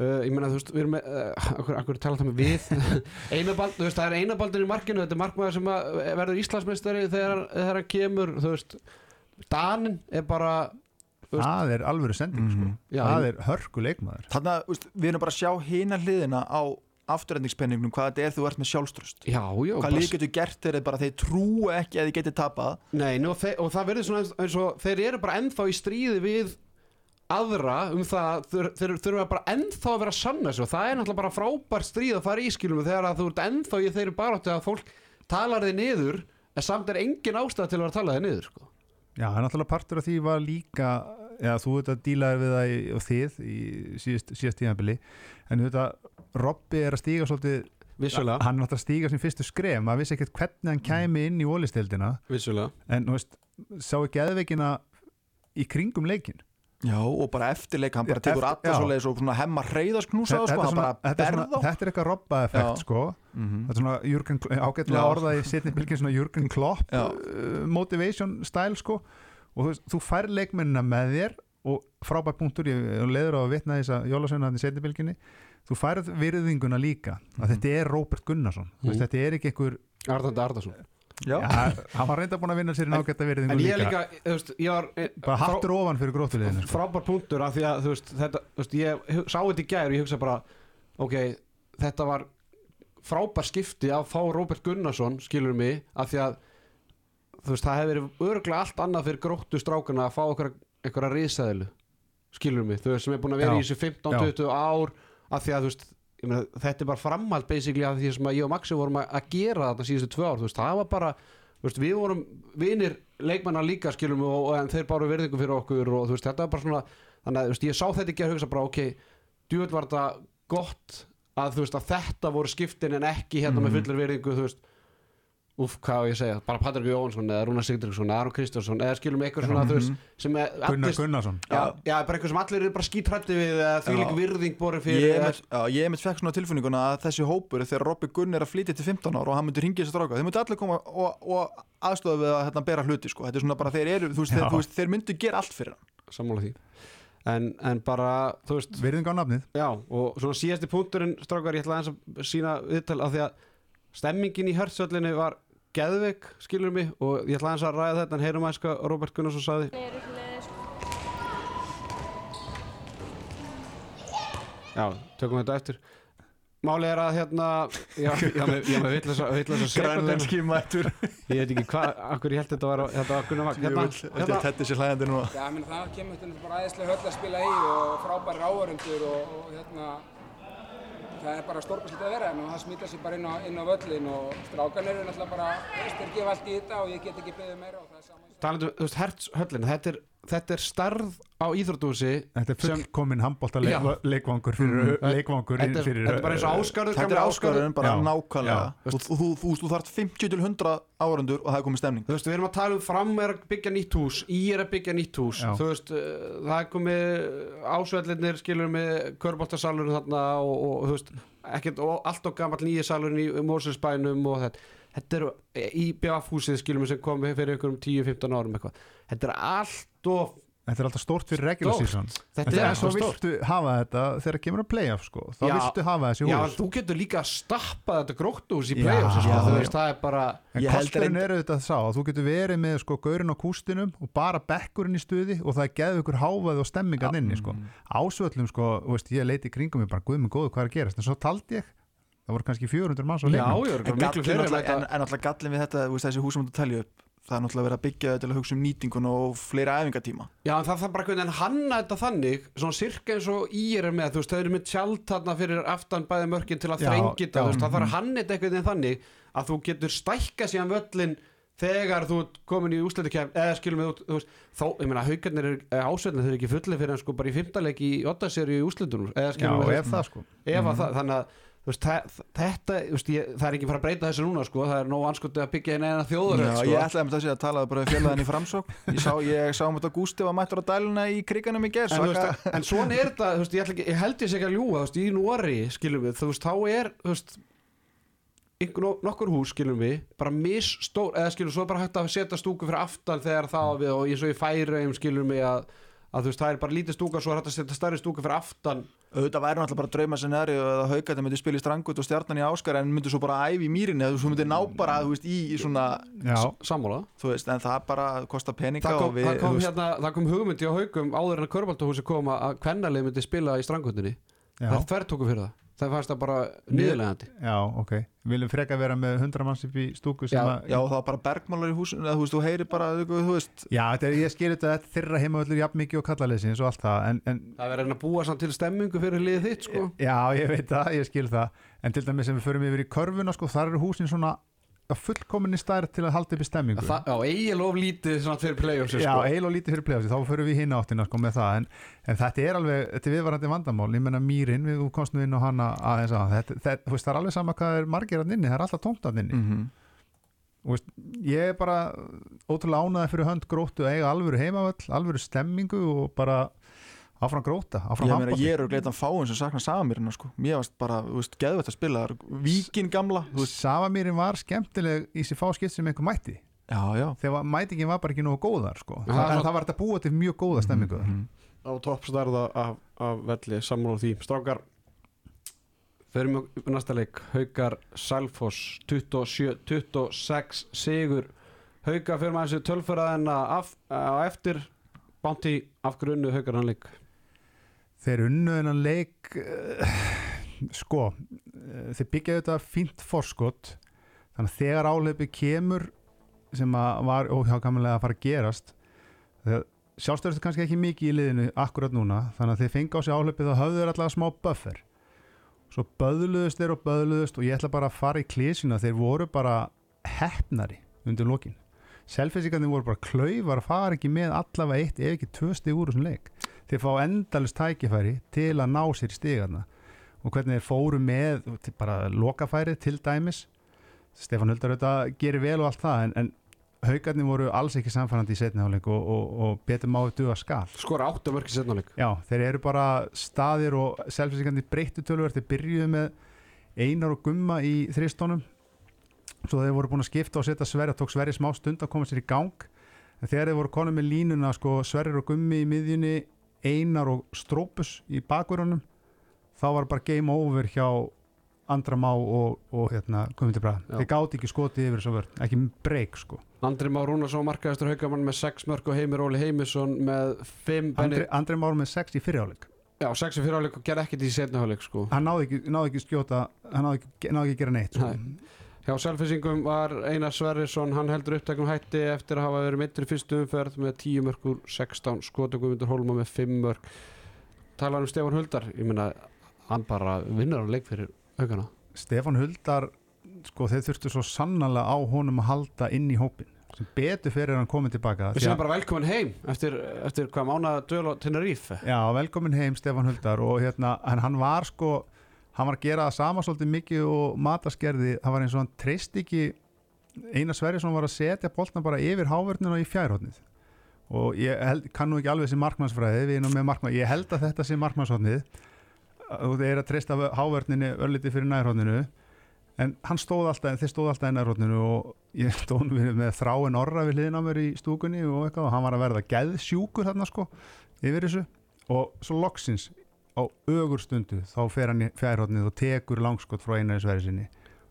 Uh, ég meina þú veist, við erum með uh, [LAUGHS] akkur, akkur tala það með við [LAUGHS] einabald, þú veist, það er einabaldin í markinu þetta er markmaður sem að verður Íslandsmeistari þegar, þegar hann kemur, þú veist Danin er bara Það er alvöru sending, Mhm. sko. Já, það er hörku leikmaður. Þannig að veist, við erum bara að sjá hina hliðina á afturrendingspenningnum hvað þetta er þú ert með sjálfströst já, já, hvað lið getur gert þeir bara þeir trúu ekki að þið getur tapað Nei, nú, þe og það verður svona eins og þeir eru bara ennþá í stríði við aðra um það þeir, þurfa bara ennþá að vera sanna sig og það er náttúrulega bara frábær stríð að fara í skilum þegar að þú ert ennþá í þeirri baráttu að fólk talar þig niður en samt er engin ástæð til að vera að tala þig niður sko. Já, það er náttúrulega partur af því var líka eða þú veit að dílaði við það í, og þið í síðast, síðast tíðanbili en þú veit að Robby er að stíga svolítið, Vissulega, hann er náttúrulega að stíga sín fyrstu skref, maður vissi ekkert hvernig hann kæmi inn í ólistildina, en þú veist, sá ekki eðveikina í kringum leikin já og bara eftirleik hann bara tekur alla já. svoleiðis og svona hemma reyðasknúsa þetta, sko, hann bara þetta, er svona, berð á þetta er eitthvað Robba-effekt sko, Mhm. þetta er svona Jürgen, ágætlega orðað í setni bylgin svona Jürgen Klopp Já. uh, motivation style sko og þú, veist, þú fær leikmennina með þér og frábært punktur, ég leður á að vitna þess að Jólasveina hann í setni bylginni þú færð virðinguna líka að Mhm. þetta er Róbert Gunnarsson mm. veist, þetta er ekki einhver Arðandi Arðarsson já, hann var reynda búin að vinna sér í nágætta virðingu En ég líka, líka, þú veist, ég var eh, bara hattur ofan fyrir gróttuliðinu sko. frábær punktur af því að þú veist, þetta, þú veist, ég sá þetta í gær og ég hugsa bara ok, þetta var frábær skipti að fá Róbert Gunnarsson skilur mig, af því að þú veist, það hefði verið örglega allt annað fyrir gróttu strákana að fá einhverja risaðilu, skilur mig þú veist, sem er búin að vera Já. í þessu 15-20 ár af því að þú veist meina, þetta er bara framhald basically af því sem að ég og Maxi vorum að, gera þarna síðustu tvö ár þú veist, það var bara, veist, við vorum vinir leikmanna líka skilum og, og þeir báru verðingu fyrir okkur og þú veist, þetta var bara svona þannig að veist, ég sá þetta ekki að hugsa bara ok, djúvel var þetta gott að veist, að þetta voru skiptin en ekki hérna með Mhm. fullir verðingu þú veist, úf, hvað á ég að segja, bara Patrik Jóhansson eða Rúnar Sigdriksson eða Aron Kristjánsson eða skilum eitthvað svona, þú veist, sem er Gunnar Gunnarsson. Já, já, bara eitthvað sem allir eru bara skítrætti við eða því líka virðing borið fyrir Ég mitt, já, ég mitt fekk svona tilfinninguna að þessi hópur þegar Robby Gunn er að flytja til 15 ára og hann myndi ringi þessi stráka, þeir myndi allir koma og, og aðstofa við að hérna, bera hluti sko. þetta er svona bara þeir eru, þú veist, þeir, veist, þeir myndi gera allt fyrir hann. En, en bara, þú veist Virðing á nafnið. Já, og svona síðasti punkturinn strákar, ég ætla aðeins að sína viðtal af því að stemmingin í hörtsöllinni var geðveik, skilur mig og ég ætla aðeins að ræða þetta en heyrum aðeins hvað Robert Gunnarsson saði sko. já, tökum þetta eftir. Málið er að hérna já, [LAUGHS] já, með, já, með vitlaus að grænlenski mættur. Ég veit ekki hvað, akkur ég held þetta var þetta var Gunnar Vagn. Hérna, hérna, þetta er sér hlæðandi núna. Já, menn, það kemur þetta bara æðislega höll að spila í og frábæri áhörundur og, og hérna, það er bara stórkvæmslega að vera hérna og það smýtar sér bara inn á, inn á völlin og strákan eru náttúrulega bara, þeir gefa allt í þetta og ég get ekki beðið meira um, þú veist, hertshöllin þetta er, þetta er starð á íþróttúsi Þetta er Sem- fullkomin handbólta Já. leikvangur fyrir, Mm. leikvangur þetta er, fyrir þetta er bara eins og áskarður þetta er áskarðurinn bara Já. nákvæmlega Já. og þú, þú, þú, þú þarf 50 til 100 árandur og það er komið stemning Þú veist, við erum að tala um fram er að byggja nýtt hús í er að byggja nýtt hús Já. þú veist, uh, það er komið ásvellinir, skilur með körbóltasalurinn þarna og, og þú veist ekkert, og allt og gamall nýja salurinn í Mórselsbænum og þetta þetta eru í BF húsið, skilur með sem kom fyrir einhverjum 10-15 árum eitthvað þetta er allt og Þetta er alltaf stórt fyrir regular season þetta er svo svo stórt viltu hafa þetta þegar kemur að playoff sko. þá Já. viltu hafa þessi Já, hús þú getur líka að stappa þetta gróttuhús í Já, play-offs sko, já, þú já. veist, það er bara En Ég held kosturinn er auðvitað að þú getur verið með sko gaurin á kústinum og bara bekkurinn í stuði og það er geðu ykkur háfaði og stemmingan inni sko. Ásvöllum sko, þú veist, ég leiti í kringum mig bara guð mig góðu hvað er að gerast en svo taldi ég, það voru kannski 400 manns á leiknum. já, en, en, en alltaf gallin við þetta þú veist, þessi hús sem þú telja upp það er náttúrulega verið að byggja þetta til að hugsa um nýtingun og fleira æfingatíma. Já, en það þarf bara hvernig en hanna þetta þannig svona sirka eins og í er með þú veist, þau eru með tjald þarna fyrir aftan bæði mörkin til að þrengi þetta, þú veist, það þarf að hanna þetta einhvern veginn þannig að þú getur stækka síðan völlin þegar þú ert komin í úsleitukæf eða skilum við, þú veist, þó, ég meina haugarnir er ásveitlega, þau eru ekki fulli fyrir en sko bara í fimmtaleik í ottaseríu í úsleitunum eða skilum við, ef það sko. Ef að það, þannig að þú veist, þetta, veist, ég, það er ekki fara að breyta þessu núna sko, það er nóg anskotið að byggja eina eina þjóður Já, sko. ég ætlaði með þessi að tala bara félagin í framsók ég sá, ég sá um þetta Gústi var mættur á dæluna í kriganum í gerð en, veist, en svona er þetta, ég, ekki, ég held ég ekki að ljúga þú veist, í Nóri, skilum við, þú veist, þá er no- nokkur hús, skilum við, bara misstór eða skilum, svo er bara hægt að setja stúku fyrir aftan þegar það við og eins og í færiðum skilum við að, að þú veist, auðvitað væri náttúrulega bara drauma scenari að haugætti myndi spila í strangut og stjarnan í áskar en myndi svo bara æfi í mýrinni eða þú myndi ná bara þú veist, í, í svona sammála. þú veist, en það bara kostar peninga Það kom, og við, það, kom hérna, það kom hugmyndi á haugum áður en að körbáltahúsi kom að kvennalið myndi spila í strangundinni. já, Það þver tóku fyrir það. Það fannst það bara niðurlegandi. já, ok Viljum freka vera með 100 manns upp í stúku sem Já, að já, það var bara bergmálar í húsinu eða þú veist, þú heyri bara, þú þú veist Já, þetta er, ég skil þetta að þetta er þeirra heimavöllur jafn mikið og kallaleysins og allt það en, en Það verður að búa samt til stemmingu fyrir liðið þitt, sko. já, ég veit það, ég skil það en til dæmis sem við förum yfir í körfuna sko, þar eru húsin svona fullkominni stærð til að halda upp í stemmingu. Það, já, eigin of lítið fyrir play-offs Já, sko. og lítið fyrir play-offsi, þá förum við hinn áttina sko með það, en, en þetta er alveg þetta er viðvarandi vandamál, ég menna mýrin við þú komst nú inn á hana aðeins að þetta, þetta, þú veist, það er alveg sama hvað er margir að inni það er alltaf tómt að inni, mm og veist, ég er bara ótrúlega ánaði fyrir hönd gróttu að eiga alvöru heimavöll, alvöru stemmingu og bara áfram gróta, áfram handbolti. ég er og gleitan fáin sem sakna samirina sko, mér varst bara, þú veist, geðvægt að spila víkin gamla, Savamýrin var skemmtileg í sér fá skipt sem einhver mætti. Já, já. Þegar mætingin var bara ekki nógu góðar sko. Það það, það var þetta búið til mjög góða stemmingu Mhm. á toppstærða af, af velli sammála því. Strákar fyrir mjög næsta leik. Haukar Salfoss 27-26 sigur. Hauka fyrir maður þessu tölfaraðina af, á eftir. Bánti af grunnu Haukar hann leik þeir unnu þennan leik uh, sko uh, þeir byggja þetta fínt forskot. Þannig að þegar áhlaupi kemur sem að var óhjákamilega að fara að gerast sjálfstöðustu kannski ekki mikið í liðinu akkurat núna þannig að þeir fengi á sig áhlaupi þá höfðu þeir alltaf smá buffer. Svo böðluðust þeir og böðluðust og ég ætla bara að fara í klísina þeir voru bara hefnari undir lokin. Selfinsíkarnir voru bara klaufar að fara ekki með allavega eitt ef ekki tvö stig úr þessum leik þeir fá endalist tækifæri til að ná sér í stigarna og hvernig þeir fóru með bara lokafærið til dæmis. Stefán Huldar auðvitað gerir vel og allt það en, en haugarnir voru alls ekki samfærandi í setni hálfleik og, og, og betur máið duga skal. Skora áttu mörki setnáleik Já, þeir eru bara staðir og selfinsingandi breyttu tölver þeir byrjuðu með einar og gumma í þristónum svo þeir voru búin að skipta og setja Sverri og tók Sverri smá stund að koma sér í gang. En þegar þeir voru konum með línuna sko, Sverrir og gummi í miðjunni einar og strópus í bakverunum þá var bara game over hjá andra má og, og hérna, Guðmundur Braga, þeir gáti ekki skotið yfir þessu vörn, ekki breyk sko. Andri Már Rúnarsson markaðistur haugamann með 6 mörk og Heimir Óli Heimisson með 5 Andri, Andri Már með 6 í fyrirháleik Já, 6 í fyrirháleik og gerði ekkert í setnáleik sko. hann náði ekki, náði ekki skjóta hann náði ekki, náði ekki gera neitt sko. Hjá Selfisingum var Einar Sverrisson hann heldur upptækum hætti eftir að hafa verið mittur í fyrstu umferð með 10 mörkur 16 skotugumundur Hólma með 5 mörk. Talar um Stefán Huldar ég meina, hann bara vinnur á leik fyrir haugana Stefán Huldar sko þeir þurftu svo sannlega á honum að halda inn í hópin sem betur fyrir hann komið tilbaka Við séum bara velkomin heim eftir, eftir hvað mána döl á Tenerife? Já, velkomin heim Stefán Huldar og hérna, hann var sko hann var að gera það sama svolítið mikið og mataskerði, það var eins og hann treyst ekki Einar Sverrisson var að setja boltna bara yfir hávörnina í fjærhóttnið og ég held, kann nú ekki alveg þessi markmannsfræði, við erum með markmann ég held að þetta sé markmannshóttnið og þeir eru að treysta hávörninni örlítið fyrir nærhóttninu en hann stóð alltaf, þeir stóð alltaf í nærhóttinu og ég [LAUGHS] stóð með þráin orra við hliðin á mér í stúkunni og eitthvað og hann var að verða geðsjúkur þarna sko yfir þessu. Og svo loksins á ögur stundu þá fer hann í fjærhóttnið og tekur langskott frá einari sverri sinni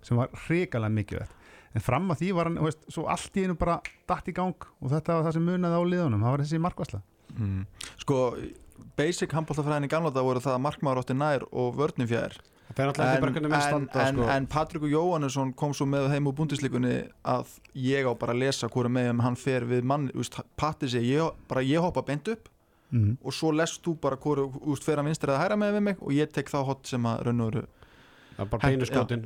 sem var hrikalega mikið vett en fram að því var hann, veist, svo allt í einu bara datt í gang og þetta var það sem munaði á liðunum það var þessi markvæsla mm. Sko, basic handbóltafræðin í gamla dag voru það að markmaður átti nær og vörnum fjær Það alltaf ekki bara hvernig menn en, standa en, sko. en Patrikur Jóhannesson kom svo með heim úr búndisleikunni að ég á bara að lesa hvora með hann fer við mann, Patti segi ég, bara ég hoppa beint upp mm. og svo lest þú bara hvora úst, fer að vinstra eða hæra með við mig og ég tek þá hot sem að raun og veru Það er bara beinu skotin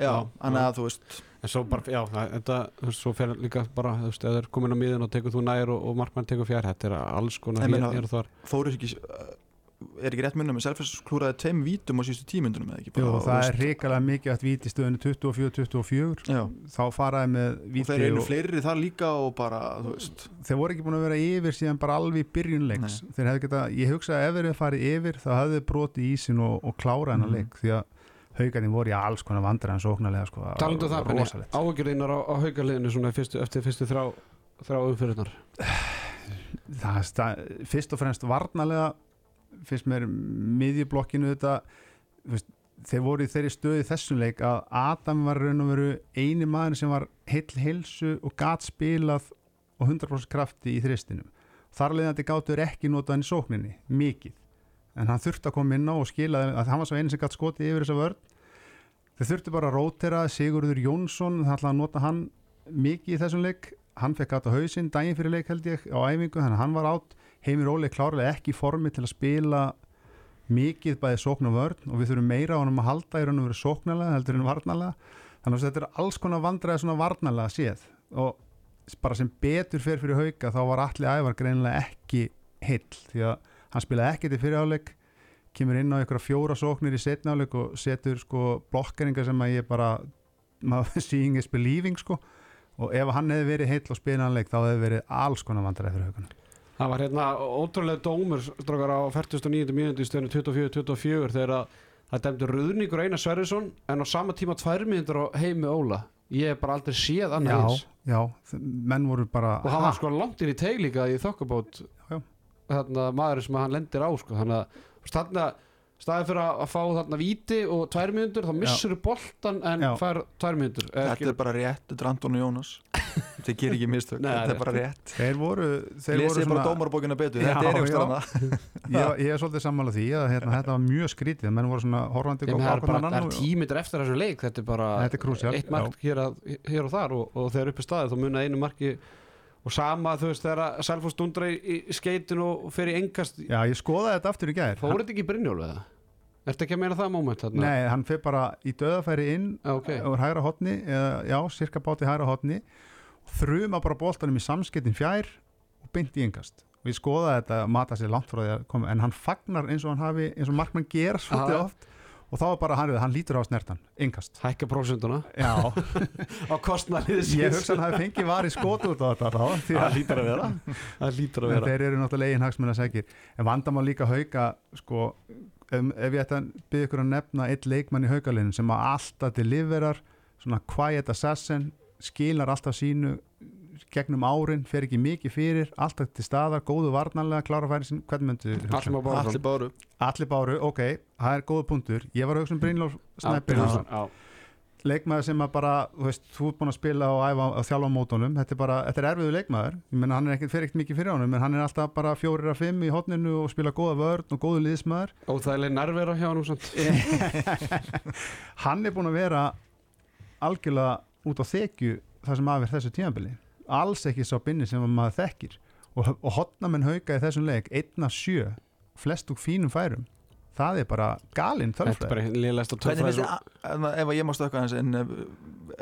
En svo bara, já, þetta, svo fer líka bara, þú veist, er komin á miðin og tekur þú nær og, og markmann tekur fjær, þetta er alls konar hér, og þar. fóru ekki er ekki rétt munum með Selfoss klúraði tveim vítum á síðustu tímyndunum eða ekki? Jú, það þú er hrikalega mikið að víti stöðinu 24-24 já, þá faraði með og víti þeir eru og fleiri þar líka og bara, veist. Þeir voru ekki búin að vera yfir síðan bara alveg í byrjunleiks þeir hefði geta, ég hugsa að ef þeir farið yfir þá hefði þeir brotið ísin og, og klára hennar Mhm. leik því að haugarnir voru í alls konar vandræðan sóknarlega sko, Talandu um það, áhugjörðinnar á, á haugaliðinu svona fyrstu, eftir fyrstu þrjá, þrjá umfyrirnar. það sta- fyrst og fremst varnalega finnst mér miðjublokkinu þetta veist, þeir voru í þeirri stöði þessum leik að Adam var raun og veru eini maður sem var heill heilsu og gat spilað og 100% krafti í þristinum. Þar leðandi gátur ekki notað hann í sókninni mikið, en hann þurfti að koma inn á og skila, að hann var svo eini sem gat skotið yfir þessa vörn. Þeir þurfti bara að rótera Sigurður Jónsson, það ætlaði að nota hann mikið í þessum leik. Hann fekk gata hausinn daginn fyrir leik held ég á æfingu þannig að hann var átt Heimir Óli er klárlega ekki í formi til að spila mikið bæði sókn og vörn og við þurfum meira á hann að halda í raun og veru sóknarlega heldur en varnarlega. Þannig að þetta er alls konar vandræði svona varnarlega séð. Og bara sem betur fer fyrir hauka þá var allir ævar greinilega ekki heill því að hann spilaði ekkert í fyriráleik kemur inn á einhverja fjóra sóknir í setnáleik og setur sko blokkeringa sem að ég bara maður [LAUGHS] seeing is believing sko. Og ef hann hefði verið heill og spilanleik þá hefði verið alls konar vandræði fyrir haugana Það var hérna ótrúlega dómur strókar á 49. mínúti í stöðinu 24-24 þegar að það dæmdi Röðningur Einar Sverrisson en á sama tíma tvær mínútur á heimi Óla. Ég hef bara aldrei séð annað já, eins. já, þ- menn voru bara Og hann var sko langt inn í teig líka í þokkabót Já. þarna maður sem hann lendir á sko. Þannig að staðið fyrir að, fá þarna víti og tvær mínútur þá missur boltan en Já. fær tvær mínútur. Eh, þetta er bara rétt, þetta er Anton og Jónas [LAUGHS] þeir gerir ekki mistök, Nei, þetta er bara rétt. Þeir voru, þeir voru lesið bara dómarbókina betur, Já, þetta er eitthvað [LAUGHS] ég, ég er svolítið sammála því að hérna, þetta var mjög skrítið. Menn voru svona horfandi Þeim, það er bara það er og- tímyndir eftir þessu leik. Þetta er bara Þetta er crucial, eitt mark hér, að, hér og þar og, og þegar uppi staðið þá muna einu marki og sama þú veist þegar Selfoss dundra í, skeitinu og fer í engast. Já, ég skoðaði þetta aftur í gær. Fór þetta ekki Brynjólf eða? Ertu ekki að meina það þarna? nei, hann fyrir bara í döðafæri inn Já, ok. úr hægra hotni eða, já, cirka báti hægra hotni þrjuma bara boltanum í samskettin fjær og beint í engast og ég skoðaði þetta að mata sér langt frá því að koma en hann fagnar eins og hann hafi eins og markmann gera svolítið Já. oft. Og þá er bara hann, hann lítur á snertan, yngast Hækka prósunduna Já, [LAUGHS] á kostnæliðis ég hugsa hann hafi fengið var í skot út á þetta þá, [LAUGHS] því að lítur að vera. Það lítur að en vera. Þeir eru náttúrulega eigin hagsmenn að segja en vandamál líka hauka sko, ef, ef ég ætti að byggja ykkur að nefna eitt leikmann í haukalinu sem að alltaf deliverar, svona quiet assassin skilar alltaf sínu gegnum árin, fer ekki mikið fyrir alltaf til staðar, góðu varnarlega klára að færi sín, hvernig myndu Allir má bára Allir báru. Allir báru, ok, það er góðu punktur. Ég var að hugsa um Brynlóf Snæppi leikmaður sem að bara, þú veist, þú ert búin að spila og æfa að þjálfa á mótunum, þetta er bara þetta er erfiðu leikmaður, ég menna hann er ekkert fyrir ekkert mikið fyrir honum, en hann er alltaf bara fjórir að fimm í hotninu og spila góða vörn og góðu liðsmaður. Óþægileg nærvera hjá hann samt. [LAUGHS] [LAUGHS] hann er búin að vera algjörlega út á þekju það sem aðverð þessu tímabili. Alls ekki sá binni sem maður þekkir. Og, og hotnamenn hauka í þessum leik einna sjö, flest úr fínum færum. Það er bara galinn að- ef að ég má stökka hans en eh,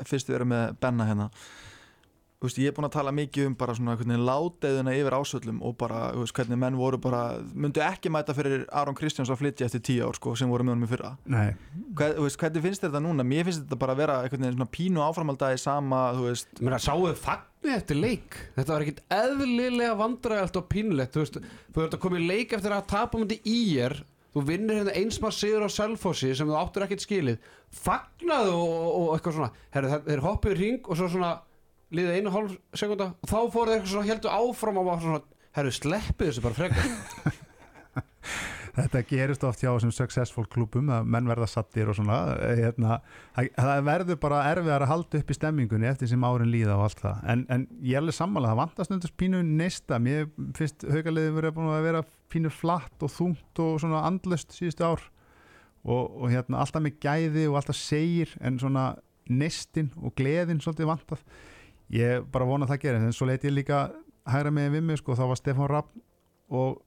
fyrst við erum með Benna hérna veist, ég er búin að tala mikið um bara svona hvernig láteðuna yfir ásöllum og bara, þú veist, hvernig menn voru bara myndu ekki mæta fyrir Aron Kristjáns að flytja eftir tíu ár, sko, sem voru með honum í fyrra. Nei, Hvað, þú veist, hvernig finnst þér þetta núna? Mér finnst þetta bara að vera einhvern veginn svona pínu áframaldagi sama, þú veist. Mér að sáuðu fagnir eftir leik? Þetta var ekkit eðlilega vandrægalt og pínlegt Þú veist, þú ert að koma í leik eftir að tapa múti í er Þú vinnir hérna einsmar sigur á Selfossi sem þú áttur ekkert skilið Liðið einu hálf sekunda og þá fóru þeir eitthvað svona heldur áfram og var svona Herru, sleppið þessu bara frekar. [LAUGHS] Þetta gerist oft hjá þessum successful klubum að menn verða sattir og svona hérna, það, það verður bara erfiðar að halda upp í stemmingunni eftir sem árin líða og allt það. En, en ég er alveg sammála, það vantast nefndast pínu neista, mér finnst haugaliði verið búin að vera pínu flatt og þungt og svona andlust síðustu ár. Og, og hérna alltaf með gæði og alltaf segir en svona neistin og gleðin svolítið vantað ég bara vona að það gerir en svo leiti ég líka hægra með við mig sko, þá var Stefán Rapp og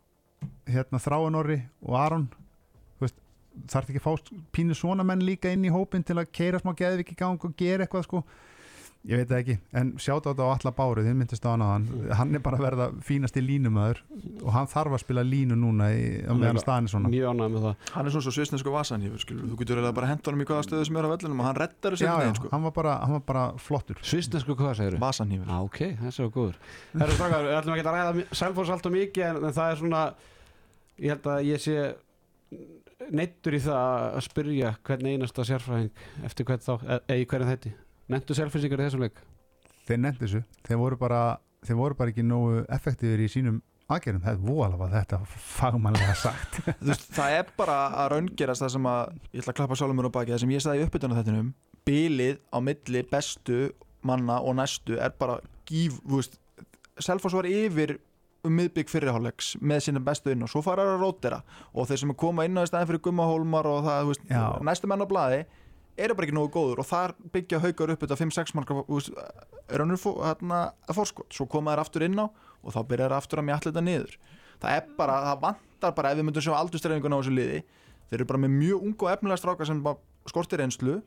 hérna Þráinorri og Aron. Veist, þarf ekki að fá pínu svona menn líka inn í hópin til að keira smá geðvik í gang og gera eitthvað sko ég veit það ekki, en sjátt á þetta á alla báru þið myndist á hann á hann, hann er bara að verða fínasti línumöður og hann þarf að spila línu núna í, á meðan staðin er svona. Mjög ánægð með það. Hann er svona svo svisnesku vasanhífur, skilur Þú getur eiginlega bara hent honum í hvaða stöðu sem er á vellinum og hann reddar þessu já, já, sko. hann var bara, hann var bara flottur. Svistnesku hvað segir Vasanhífur Já, ok, þessi var góður. Herru [LAUGHS] strákar, við ætlum ekki að ræða Selfoss alltaf mikið en, en það er svona ég held að ég sé neittur í það að spyrja hvern einasta sérfræðing eftir hvern þá, eða í hverjum þetta Nentu selfinsingar í þessum leik? þeir nefndi þessu, þeir voru bara þeir voru bara ekki nógu effektífir í sínum aðgerðum, það er voðalega var þetta fagmannlega sagt [LAUGHS] veist, það er bara að raungerast það sem að ég ætla að klappa sjálfur mér á baki það sem ég sagði í uppbytuna þettinum bilið á milli bestu manna og næstu er bara gíf, þú veist Selfoss var yfir um miðbygg fyrirháleiks með sína bestu inn og svo fara að rótera og þeir sem er koma inn á í staðin fyrir gummahólmar og það, þú veist, Já. næstu menn á blaði eru bara ekki nógu góður og þar byggja haukar upp þetta 5-6 marka veist, er hann hérna, að fórskot svo koma þær aftur inn á og þá byrjar þær aftur að mjalla þetta niður. Það er bara, það vantar bara ef við myndum sjá aldurstreifingun á þessu liði þeir eru bara með mjög ungu og efnilega strákar sem bara skortir einslu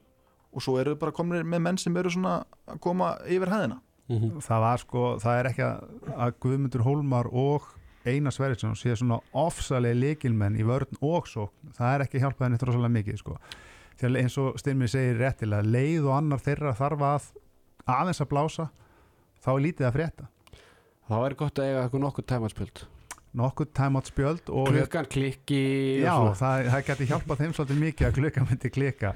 og svo eru þau bara komin með menn sem eru svona að koma yfir hæðina. Það var sko, það er ekki að að Guðmundur Hólmar og Einar Sverrisson sé svona ofsalega leikilmenn í vörn og svo það er ekki hjálpað henni að eins og Styrmir segir réttilega leið og annar þeirra þarf að aðeins að blása þá er lítið að frétta. Það væri gott að eiga nokkuð tæmarspjöld nokkuð timeout spjöld og Klukkan klikki Já, það, það geti hjálpað þeim svolítið mikið að klukka myndi klika.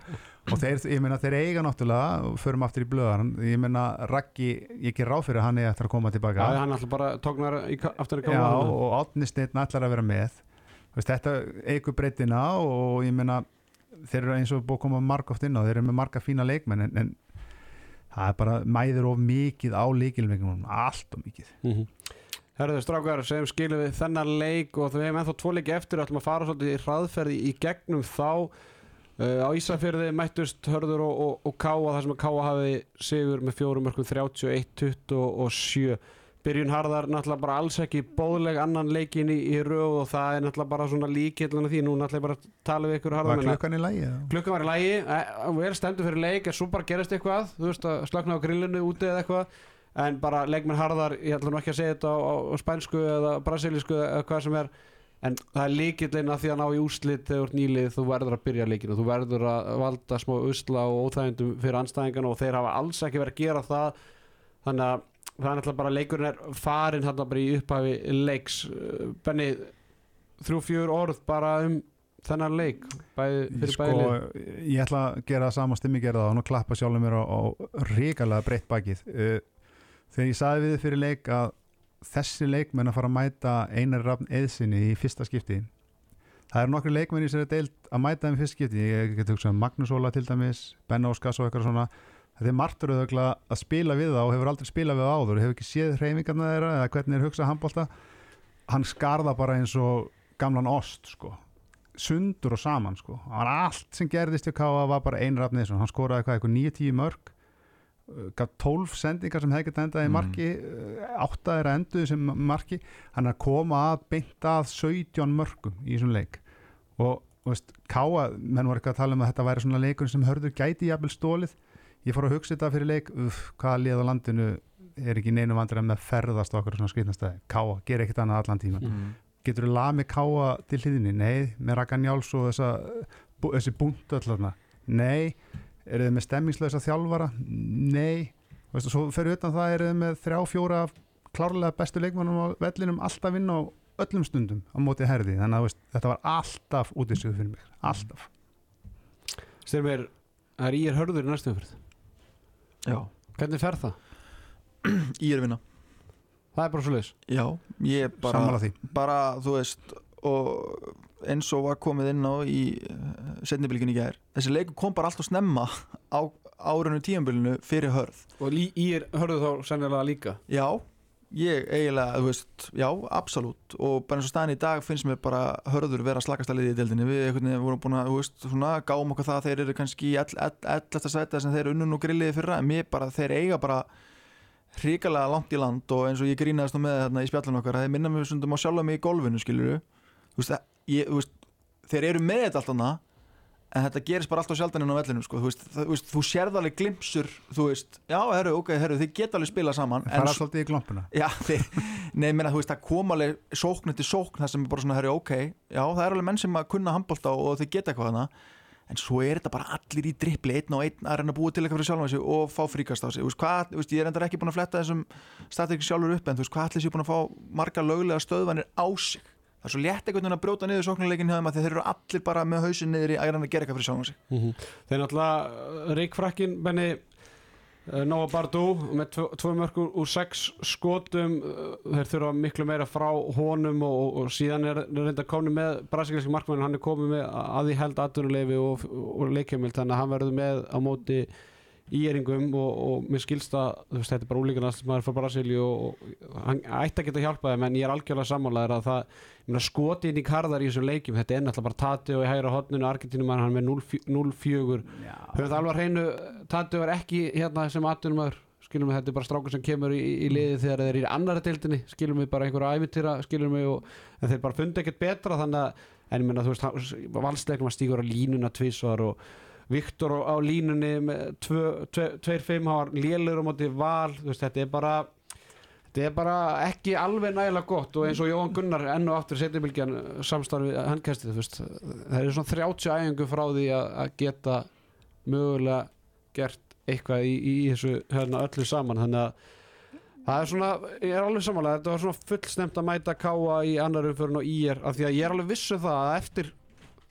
Og þeir, ég meina þeir eiga náttúrulega förum aftur í blöðan ég meina Raggi, ég ger ráð fyrir hann eigi eftir að koma tilbaka. Já, hann alltaf bara tóknar aftur í Já, káma og Átni Steinn ætlar að vera með. Veist, þetta eigur breytina og ég meina þeir eru eins og búið að koma margóft inn á þeir eru með marga fína leikmenn en, en það er bara mæður of mikið á leikilmengunum, allt of mikið. Mm -hmm. Herðu strákar, segjum skilum við þennan leik og við hefum ennþá tvo leiki eftir og ætlum að fara svolítið í hraðferði í gegnum þá. Uh, á Ísafjörði mættust Hörður og, og, og Káa þar sem að Káa hafi sigur með fjórum mörgum 31-27 byrjun harðar náttúrulega bara alls ekki bóðleg annan leikin í, í röð og það er náttúrulega bara svona líkillana því. Nú náttúrulega bara tala við ykkur Var harðar klukkan í lægi? klukkan var í lægi, eh, vel stendur fyrir leik. En svo bara gerist eitthvað, þú veist að slakna á grillinu úti eða eitthvað. En bara leikmenn harðar, ég ætla nú ekki að segja þetta á, á, á spænsku eða brasilísku eða hvað sem er. En það er líkillinn að því að ná í úrslit þegar nýlið þú verður að byrja leikinu þú verður að valda smá usla og óþægindum fyrir anstæðingana og þeir hafa alls ekki verið að gera það. Þannig að það er náttúrulega bara leikurinn er farin hann bara í upphafi leiks. Benni, þrjú fjör orð bara um þennan leik bæði, fyrir sko, bæði lið ég ætla að gera það sama stimmi gerða og nú klappa sjálfum mér á, á ríkalega breytt bakið. Uh, þegar ég saði við fyrir leik að þessi leikmenn að fara að mæta einar rafn eðsinni í fyrsta skipti. Það eru nokkri leikmenn í sér að deilt að mæta þeim fyrsta skipti, ég get hugsað um Magnús Óla til dæmis, Ben Óskars og eitthvað svona þetta er margt rauðvögla að spila við það og hefur aldrei spilað við það áður, hefur ekki séð hreyfingarna þeirra eða hvernig er hugsað handbólta hann skarða bara eins og gamlan ost sko. Sundur og saman sko. Hann var allt sem gerðist í Káa var bara ein rafn eðsson, hann skoraði hvað, eitthvað 9-10 mörg uh, gaf 12 sendingar sem hefði gett endað í Mm. marki uh, 8 er að enduðu sem marki. Hann er að koma að beint að 17 mörgum í þessum leik. Og þú veist, Káa, menn voru eitthvað að tala um að þetta væri svona leikur sem hörður gæti jafnvel stólið ég fór að hugsa þetta fyrir leik uff, hvaða lið á landinu er ekki neinu vandræð með að ferðast okkur svona skrifnastæði Káa, ger ekkert annað allan tíma mm. getur þú lamið káa til hliðinni? Nei, með Raka Njáls og þessa, bú, þessi búntu allarna? Nei, eru þið með stemmingslösa þjálfara? Nei, veistu, svo fyrir utan það eru þið með þrjá, fjóra klárlega bestu leikmannum á vellinum alltaf inn á öllum stundum á móti herði, þannig að veist, þetta var alltaf út í sig fyrir mig, alltaf Styrmir, það er í er hörður í næstum fyrir Já, hvernig fer það? ég er að vinna. Það er bara svo leis Já, ég er bara sammála því. bara, þú veist og eins og var komið inn á í setnibilginni gær þessi leikur kom bara alltaf snemma á árinu tíambilinu fyrir hörð. Og í í er hörður þá sennilega líka? Já, ég eiginlega, þú veist já, absolutt. Og bara eins og staðin í dag finnst mér bara hörður vera slakasta liði í deildinni. Við vorum búin að, þú veist, svona gáum okkur það að þeir eru kannski í 11. sæta sem þeir eru unnun og grilliði fyrir að mér bara, þeir eiga bara hrikalega langt í land og eins og ég grínaðist nú með þarna í spjallinu okkar að þeir minna mig stundum á sjálfa mig í golfinu skilur þú veist, að, ég, þú veist þeir eru með þetta allt annað en þetta gerist bara alltaf sjaldan inn á vellinu sko. þú, veist, það, þú, veist, þú sérð alveg glimpsur þú veist, já, herru, ok, herru, þið geta alveg spila saman Það er svolítið í glompuna Já, [LAUGHS] þeir, nei, menna, þú veist, það kom alveg sókn eftir sókn, það sem er bara svona, herri, ok já, það er alveg menn sem að kunna handbólta og þeir geta eitthvað hana, en svo er þetta bara allir í drippli, einn og einn að reyna að búa til eitthvað fyrir sjálfan sig og fá fríkast á sig, veist, hvað, ég er endar ekki búin að fletta þessum statik sjálfur upp, en þú veist, hvað það er svo létt einhvern veginn að brjóta niður sóknuleikin hjá þeim að þeir eru allir bara með hausin niður í reyna að gera eitthvað fyrir sjálfan sig. Þeir náttúrulega Ríkfrakkin Benni uh, Nóa Bardú með tvo, tvo mörgur úr sex skotum uh, þeir þurfa miklu meira frá honum og, og, og síðan er reynda komni með brasilíski markmann, hann er komið með að því held atvinnuleifi og, og leikjumil þannig að hann verður með á móti íeringum og, og mér skilst að þú veist, þetta er bara úlíkanast maður frá Brasilíu og, og hann ætti að geta hjálpað þeim en ég er algjörlega sammálaður að það skoti inn í karðar í þessum leikjum þetta er náttúrulega bara Tati og í hægra hotninu Argentínum hann með 0-4 höfum það alveg að hreinu Tati var ekki hérna sem atvinnumöður skilum við þetta er bara strákur sem kemur í, í liði þegar þeir eru í annara deildinni skilum við bara einhverja ævintýra skilum við og þeir bara fundi ekkert betra þannig að en ég meina þú veist valsleikum að stígur á línuna tvísvar og Viktor á, línunni með 2-5 hann var lélur á móti val veist þetta er bara þetta er bara ekki alveg nægilega gott og eins og Jóhann Gunnar enn og aftur setjubilgjan samstarfi handkæstið þú veist það er svona 30 æfingu frá því að, geta mögulega gert eitthvað í, í þessu hérna öllu saman. Þannig að það er svona, ég er alveg samanlega þetta var svona fullsnemt að mæta káa í annar umförun og í er, af því að ég er alveg vissu það að eftir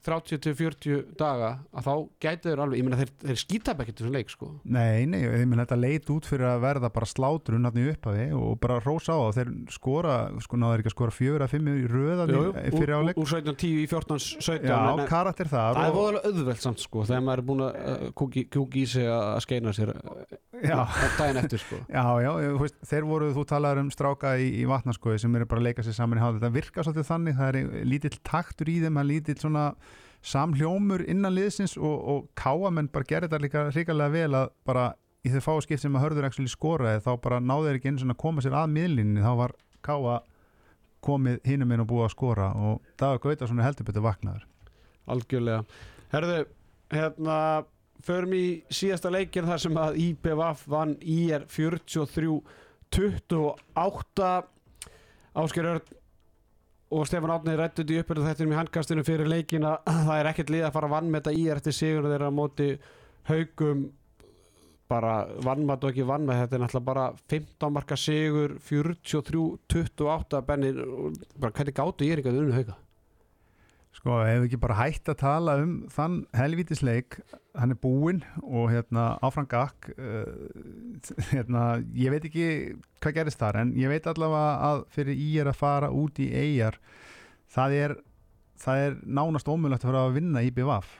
30-40 daga að þá gæti þeir alveg, ég meina þeir, þeir skítap ekkert þessum leik sko. Nei, nei, ég menn þetta leit út fyrir að verða bara slátrun hann í upphafi og bara rósa á það. Þeir skora, sko náður ekki að skora fjögur að fimm í röðan fyrir úr, áleik úr 17-10 í 14-17 Já, karakter þar Það er voðalega auðvelt samt sko þegar maður er búin að kúki, kúki í sig að að skeina sér Já, daginn eftir sko. Já, já, veist, þeir voru, þú talaður um stráka í, í vatnarskoði sem eru bara að leika sér saman í hálf samhljómur innan liðsins og, og káamenn bara gerir þetta líka ríkalega vel að bara í þau fáu skipt sem að hörður ekki skoraði þá bara náðu þeir ekki svona að koma sér að miðlinni þá var káa komið hinum inn og búið að skora og það var gauta svona heldur betur vaknaður. Algjörlega. Herðu, hérna förum í síðasta leikir þar sem að IPVF vann IR 43 28 Ásker Örn og Stefán Átni rættu þetta í uppbyrðu þettinum í handkastinu fyrir leikin að [CLEARS THROAT] það er ekkert lið að fara að vannmeta í eftir sigur þeirra móti haugum bara vannmat og ekki vannmet þetta er náttúrulega bara 15 marka sigur 43-28 Benni, bara hvernig gáttu ég er ekki að unnu hauga Sko, hefur ekki bara hægt að tala um þann helvítisleik, hann er búinn og hérna áfram gakk uh, [LAUGHS] hérna, ég veit ekki hvað gerist þar, en ég veit allavega að fyrir í er að fara út í eigjar, það er það er nánast ómjöldast að fara að vinna í BVF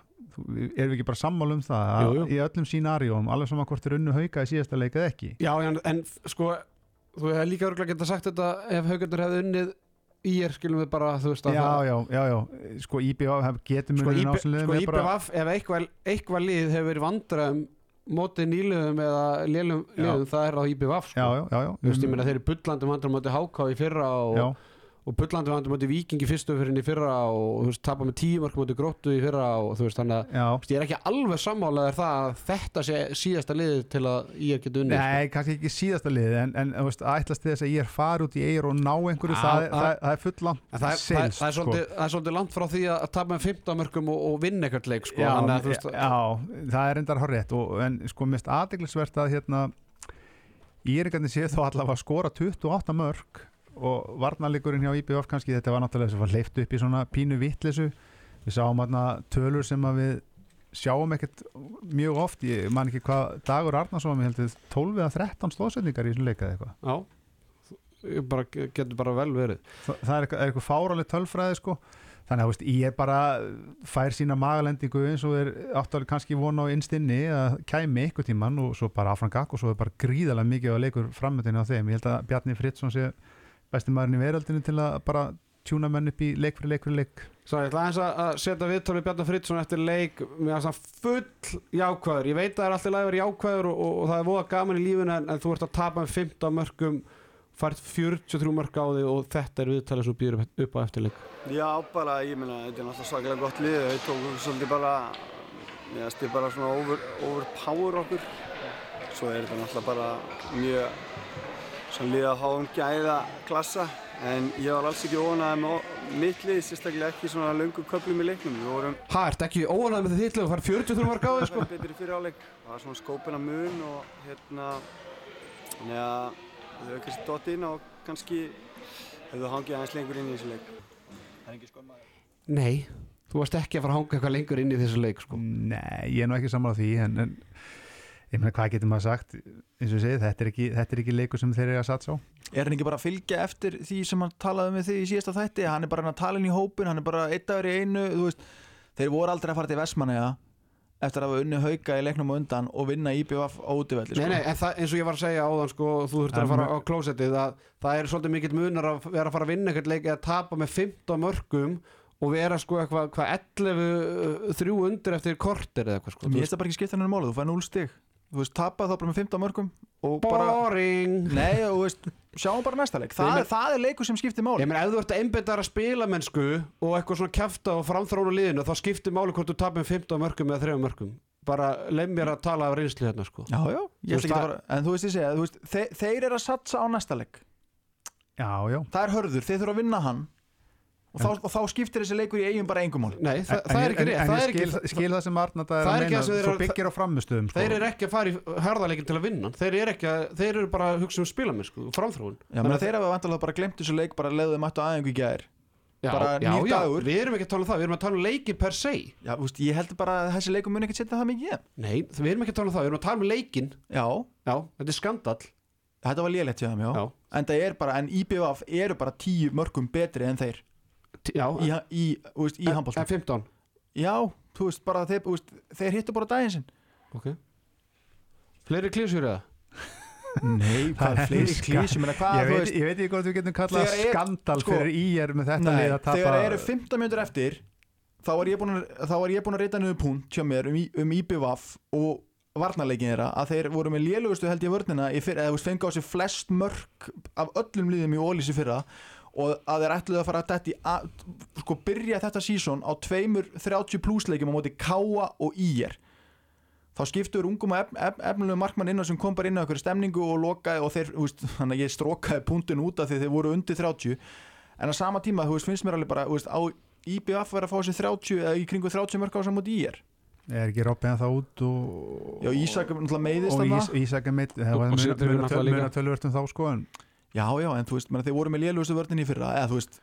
erum við ekki bara sammála um það að Jú, jú. í öllum sínarjóm, alveg saman hvort er unnu hauka í síðasta leik eða ekki Já, en, en sko þú hefði líka örgulega geta sagt þetta ef haugarnir hefði unnið í er skilum við bara þú veist að já, það já, já, já, sko IBF getur sko, munið IB, náttúrulega sko með bara ef eitthvað, eitthvað lið hefur verið vandræðum mótið nýliðum eða Já. liðum það er á IBVF sko. já, já, já, Þú veist, ég meina þeir eru bullandi vandræðum mótið HK í fyrra og, já, og bullandi vandræðum mótið Viking í fyrstu fyrir í fyrra og þú veist, tapa með tíu mark mótið Gróttu í fyrra og þú veist, þannig að já. ég er ekki alveg sammálaður það að þetta sé síðasta liðið til að ég geti unnið sko. Nei, kannski ekki síðasta lið en, en veist, ætlast þess að ég er far út í eigir og ná einhverju, Já, það, það- það, það er full langt það, er- það, er- er sko. er svolítið langt frá því að tapa með 15 mörgum og, og vinna eitthvað leik sko. já, Þannig að, þú veist, já, það er endar horrið en sko mest aðdeglisvert að hérna sé þó allavega að skora 28 mörg og varnarleikurinn hjá IBF kannski þetta var náttúrulega þess að var leift upp í svona pínu vittlesu við sáum hérna tölur sem að við sjáum ekkert mjög oft. Ég man ekki hvað Dagur Arnarsson ég heldur 12 eða 13 stóðsendingar í þessum leika eða eitthvað. Já, bara, getur bara vel verið. Þa, það er eitthvað, eitthvað fárálega tölfræði sko. Þannig að veist, ég bara fær sína magalendingu eins og er áttulega kannski vona á innstinni að kæmi ykkur tíman og svo bara áfram gakk og svo er bara gríðalega mikið að leikur framöndinu á þeim, ég held að Bjarni Fritzson sé besti maðurinn í veröldinu til að bara tjúna menn upp í leik fyrir leik fyrir leik Svo ég ætla aðeins að að setja viðtalið Bjarnar Friðsson eftir leik með að svona full jákvæður ég veit að það er alltaf lægur jákvæður og, og, og það er voða gaman í lífinu en, en þú ert að tapa með 15 mörgum fært 43 mörg á þig og þetta er viðtalið sem býður upp, á eftirleik Já, bara, ég meina, þetta er náttúrulega svakalega gott lið. Þau tóku svolítið bara, ég veist, ég bara svona over, overpower okkur. Svo er þetta náttúrulega bara mjög svona lið að háum gæða klassa. En ég var alls ekki óanæði með mitt lið, sérstaklega ekki svona löngum köflum í leiknum. Við vorum Hæ, ert ekki óanægð með þitt lið og fært 43 mörg á þig sko sko. betri fyrir áleik. Það var svona skópina mun og hérna, þannig að þau hefur kannski dott inn og kannski hefðu hangið aðeins lengur inn í þessu leik. Það er ekki skömmaður. Nei, þú varst ekki að fara að hanga eitthvað lengur inn í þessu leik sko Nei, ég er nú ekki sammála því en, en ég meina hvað getur maður sagt eins og ég segi, þetta er ekki, þetta er ekki leikur sem þeir eru að satsa á Er hann ekki bara að fylgja eftir því sem hann talaði með þig í síðasta þætti? Hann er bara að tala inn í hópin, hann er bara eitt dagur í einu, þú veist, þeir voru aldrei að fara til Vestmanneja eftir að hafa unni hauka í leiknum á undan og vinna IBF á útivelli, sko. Nei, nei, en það, eins og ég var að segja áðan sko, þú þurftir En að fara á klósettið að það er svolítið mikill munar að vera að fara að vinna eitthvað leik eða tapa með 15 mörgum og vera sko eitthvað hva, 11 uh, þrjú undir eftir kortir eða eitthvað sko Mér finnst það bara ekki skipta hennar máli, þú fær 0 stig. Þú veist, tapað þá bara með 15 mörgum og bara... Boring. Nei, og þú veist, sjáum bara næsta leik. Það, Nei, er, það er leikur sem skiptir máli. Ég meina, ef þú ert að einbetta þér að spila mennsku og eitthvað svona kæfta og framþróna liðinu þá skiptir máli hvort þú tapir með 15 mörgum eða 3 mörgum. Bara leið mér að tala af reynslu hérna sko. Já, já, ég veist, ætla ekki að það- fara... En þú veist, ég segja, þú veist, þeir, þeir eru að satsa á næsta leik. Já, já. Það er hörður, þeir þurfa að vinna hann og, þá, og þá skiptir þessi leikur í eigum bara engum máli. Nei, þa En- það en er ekki rétt en það ég er skil, skil það sem Arnata er það að er ekki meina svo eru- byggir á frammustöðum sko. Þeir eru ekki að fara í harðarleikin til að vinna Þeir eru, ekki að, þeir eru bara að hugsa um spilamennsku og framþróun Já, menn þeir hafa vantalega bara glemt þessu leik bara leiðum mættu aðeingu í gær. já, bara já, já. Við erum ekki að tala um það, við erum að tala um leiki per se Já, þú veist, ég held bara að þessi leikur mun ekki setja það mikið. Nei, við erum ekki að tala um það, við erum að tala um leikin Já, Já, þetta er skandall þetta var lélegt hjá þeim, já. Já. En það er bara, en IBF eru bara tíu mörgum betri en þeir Já, í, í, í en, handbólta. en 15 Já, þú veist, bara þeir, veist, þeir hittu bara daginn sinn. Ok. Fleiri klísjur eða? [LAUGHS] Nei, hvað er fleiri hvað, ég, veist, ég veit ekki hvað við getum kallað er- skandal sko, fyrir íjar með þetta Nei, tapa þegar eru 15 mjöndur eftir þá var ég búin að, þá var ég búin að reyta niður punkt hjá mér um, í- um IBVF og varnarleikin þeirra að þeir voru með lélugustu held ég vörnina í fyrra, eða þú veist, fengi á sig flest mörk af öllum liðum í ólísi fyrra og að þeir ætluðu að fara að detti að, sko byrja þetta sísón á tveimur 30 plusleikjum á móti Káa og Ír. Þá skiptuður ungum og ef, ef, efnilegu markmann inn sem kom bara inn á einhverju stemningu og lokaði og þeir, veist, þannig að ég strókaði punktinn út af því þeir voru undir 30 en á sama tíma, þú veist, finnst mér alveg bara veist, á IBF verið að fá sér 30 eða í kringu 30 mörg á sem múti í er ekki Robbi en það út og já, Ísak náttúrulega meiðist og þarna. Ís, Ísak er meitt það Og- var og Sigurður er þá já, já, en þú veist, menn, þeir voru með lélugustu vörðin í fyrra eða þú veist,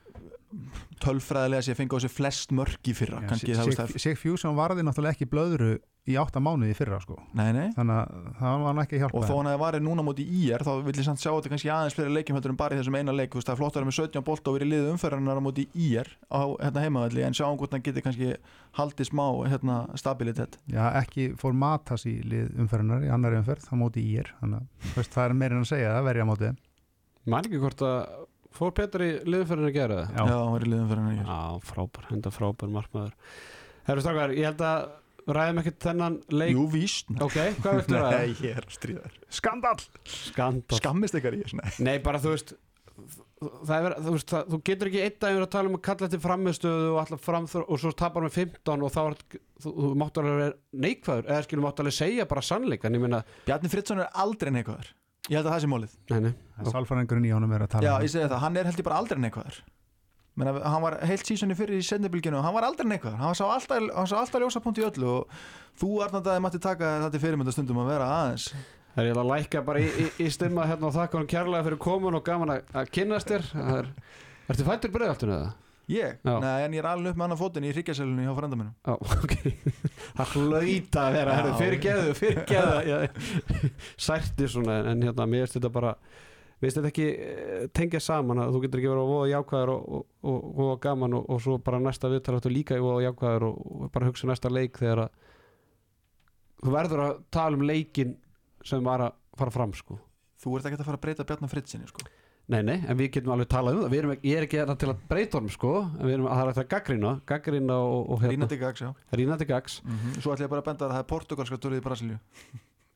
tölfræðilega sé fengi á sig flest mörg í fyrra það það, Sig Fusion varði náttúrulega ekki blöðru í átta mánuði í fyrra sko. Nei, nei. Þannig að það var ekki að hjálpa og þó hann hefði varið núna móti í er þá vil ég samt sjá þetta kannski aðeins fleiri leikjum heldur en bara í þessum eina leik, þú veist, það er flott að vera með 17 bolt og verið liðið umferðarnar á móti í er á hérna heimavalli, en sjáum hvort hann geti kannski haldið smá hérna, stabilitet. Já, ekki fór Matas í lið umferðinar í annari umferð, það móti í er þannig að það er meirinn að segja það verja móti Man ekki hvort að fór Petur í liðumferðin að gera það? Já. hann verið liðið umferðarnar í er Já, frábær, henda frábær markmaður Herru Strákar, ég held að ræðum ekkert þennan leik Jú, víst Ok, hvað viltu ræða? [LAUGHS] Nei, ég er að stríða þér Skandal! Skandal Skammist ykkar í þess Nei, bara þú veist það er, verið- þú, veist það, þú getur ekki einn daginn að tala um að kalla til framistöðu og, alltaf framþur, og svo tapar með 15 og þá er, þú, þú máttu alveg vera neikvæður eða skilur máttu alveg segja bara sannleikan ég meina, Bjarni Fritzson er aldrei neikvæður Ég held að það sé mólið nei, nei, Sálfræðingurinn í honum er að tala Já, um ég segi það, hann er held ég bara aldrei neikvæður Menna, hann var heilt sísoni fyrir í sendibilginu og hann var aldrei neikvæður, hann sá alltaf, hann sá alltaf ljósapunkt í öllu og þú Arnandaði mætti taka þetta til fyrirmyndastundum að vera aðeins. Það er ég að lækka bara í, í, í stimma hérna og þakka hann kærlega fyrir komun og gaman að, að kynnast þér. Það er, ertu fættur breiðaltinu eða? Ég? Já. Nei, en ég er alveg upp með annan fótinn í hryggjasælunni hjá frenda minnum Já, ok [LAUGHS] Það hlaut að vera, herru, fyrir geðu, fyrir geðu [LAUGHS] Særti svona, en hérna, mér finnst þetta bara Mér finnst þetta ekki eh, tengja saman að þú getur ekki verið að voða jákvæður og, og, og, og gaman og, og svo bara næsta viðtal áttu líka voða jákvæður og, bara hugsa næsta leik þegar að þú verður að tala um leikin sem var að fara fram sko Þú ert ekki að fara að breyta Bjarni Fritzsinni sko. Nei, nei, en við getum alveg talað um það. Við erum, Ég er ekki þetta til að breyta honum sko. En við erum að það er þetta gaggrina Gaggrina og, og hérna. Rínandi gags, já. Rínandi gags. Svo ætlum ég bara að benda að það er portugalska tólið í Brasilíu.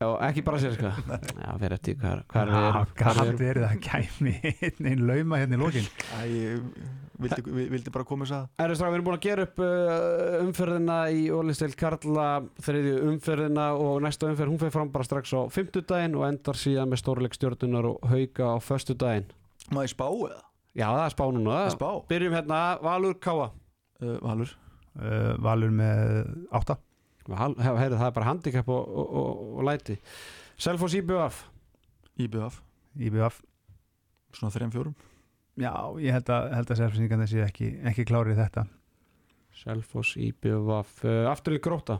Já, ekki sko [LAUGHS] Já, fyrir eftir hvað hvað við Já, erum. hvað erum. verið að kæmi einn einn lauma hérna í lokin? Æ, vildi, vi- vildi bara koma þess að. Æri strá, við erum búin að gera upp uh, umferðina í Ólistil Karla þriðju umferðina og næsta umferð hún fer fram bara strax á fimmtudaginn og endar síðan með stórleik stjórnunar og hauka á föstudaginn Má ég spá eða? Já, það er spá núna. Það er spá. Byrjum hérna, Valur Káa uh, Valur. Uh, Valur með átta. Hal- hef- Heyrðu, það er bara handicap og, og, og, og læti. Selfoss IBF IBF IBF Svona þreim fjórum? Já, ég held að, held að sérfæsingan þessi ekki, ekki klárið þetta. Selfoss IBF uh, Aftur í gróta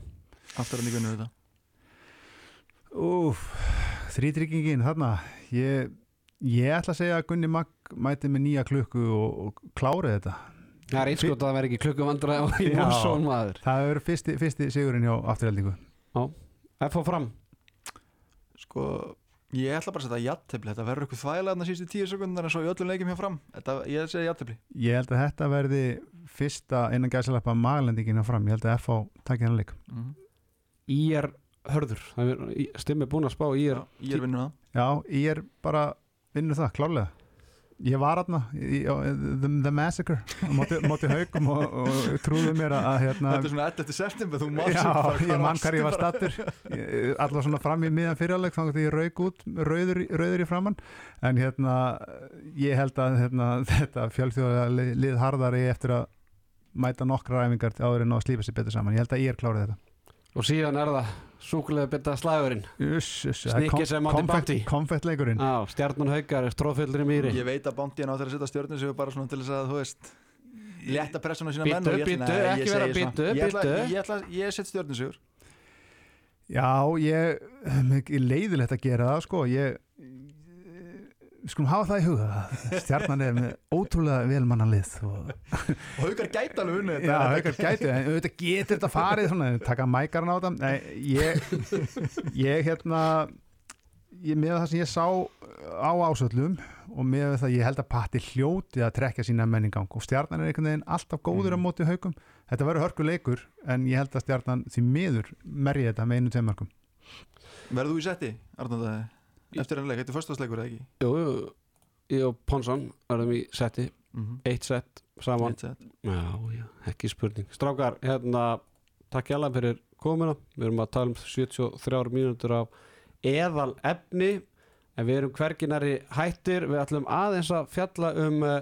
Aftur en í vinnur þetta. Úf, þrítryggingin þarna. Ég, ég ætla að segja að Gunni Magg mæti með nýja klukku og, og klárið þetta. Það er einskot að það verði ekki klukku vandræði og í Já. Mórsson maður. Það hefur fyrsti, fyrsti sigurinn hjá afturheldingu F á fram. Sko Ég ætla bara að setja jattefli Þetta verður eitthvað þvægilega þarna sístu tíu sekundar en svo í öllum leikjum hjá fram. Þetta, Ég segi jattefli Ég held að þetta verði fyrsta innan gæsalappa maglendingina fram. Ég held að FH takja hann leik. Mm -hmm. Í er hörður. Er Stimmi búin að spá er Ég er vinnur það Já, ég er bara vinnur það, klárlega. Ég var aðna, the, the Massacre á móti, móti haugum og, og trúðu mér að hérna, Þetta er svona 11. september Þú manst Já, ég mann hvar ég var stattur Alltaf svona fram í miðan fyrirleik þannig að ég rauk út rauður, rauður í framann en hérna ég held að hérna, [LAUGHS] þetta fjölþjóða lið, harðari eftir að mæta nokkra ræfingar áður en að slípa sér betur saman. Ég held að ég er klárið þetta. Og síðan er það Súkulega bytta slagurinn Snikkið sem átti Bounty. Konfettleikurinn stjarnan haukar Stróðfyllir í mýri. Ég veit að Bounty á þeirra að setja stjórnum sig bara svona til þess að þú veist létta pressun á sína menn og ég Nei, ég ekki vera bíddu, Ég. Ég ég set stjórnum sigur Já, ég er leiðilegt að gera það sko. Ég skulum hafa það í huga stjarnan er með ótrúlega velmanna lið og og haukar gæti alveg unnið Já, haukar gæti, en auðvitað getur þetta farið svona, taka mækarn á þetta Nei, ég, ég hérna ég með það sem ég sá á ásöllum og með það ég held að Patti hljóti að trekja sína menningang og stjarnan er einhvern veginn alltaf góður á Mhm. móti haukum þetta verður hörku leikur en ég held að stjarnan því miður merji þetta með einu tveimörkum Verður þú í setti, Arnóndaði? Eftir enn leik, þetta er förstasleikur eða ekki? Jú, jú, ég og Ponsson erum í setti, Mm -hmm. eitt sett saman. Eitt set. Já, já, ekki spurning. Strákar, hérna, takk ég alveg fyrir komuna. Við erum að tala um 73 mínútur af eðal efni en við erum hverginari hættir. Við ætlum aðeins að fjalla um uh,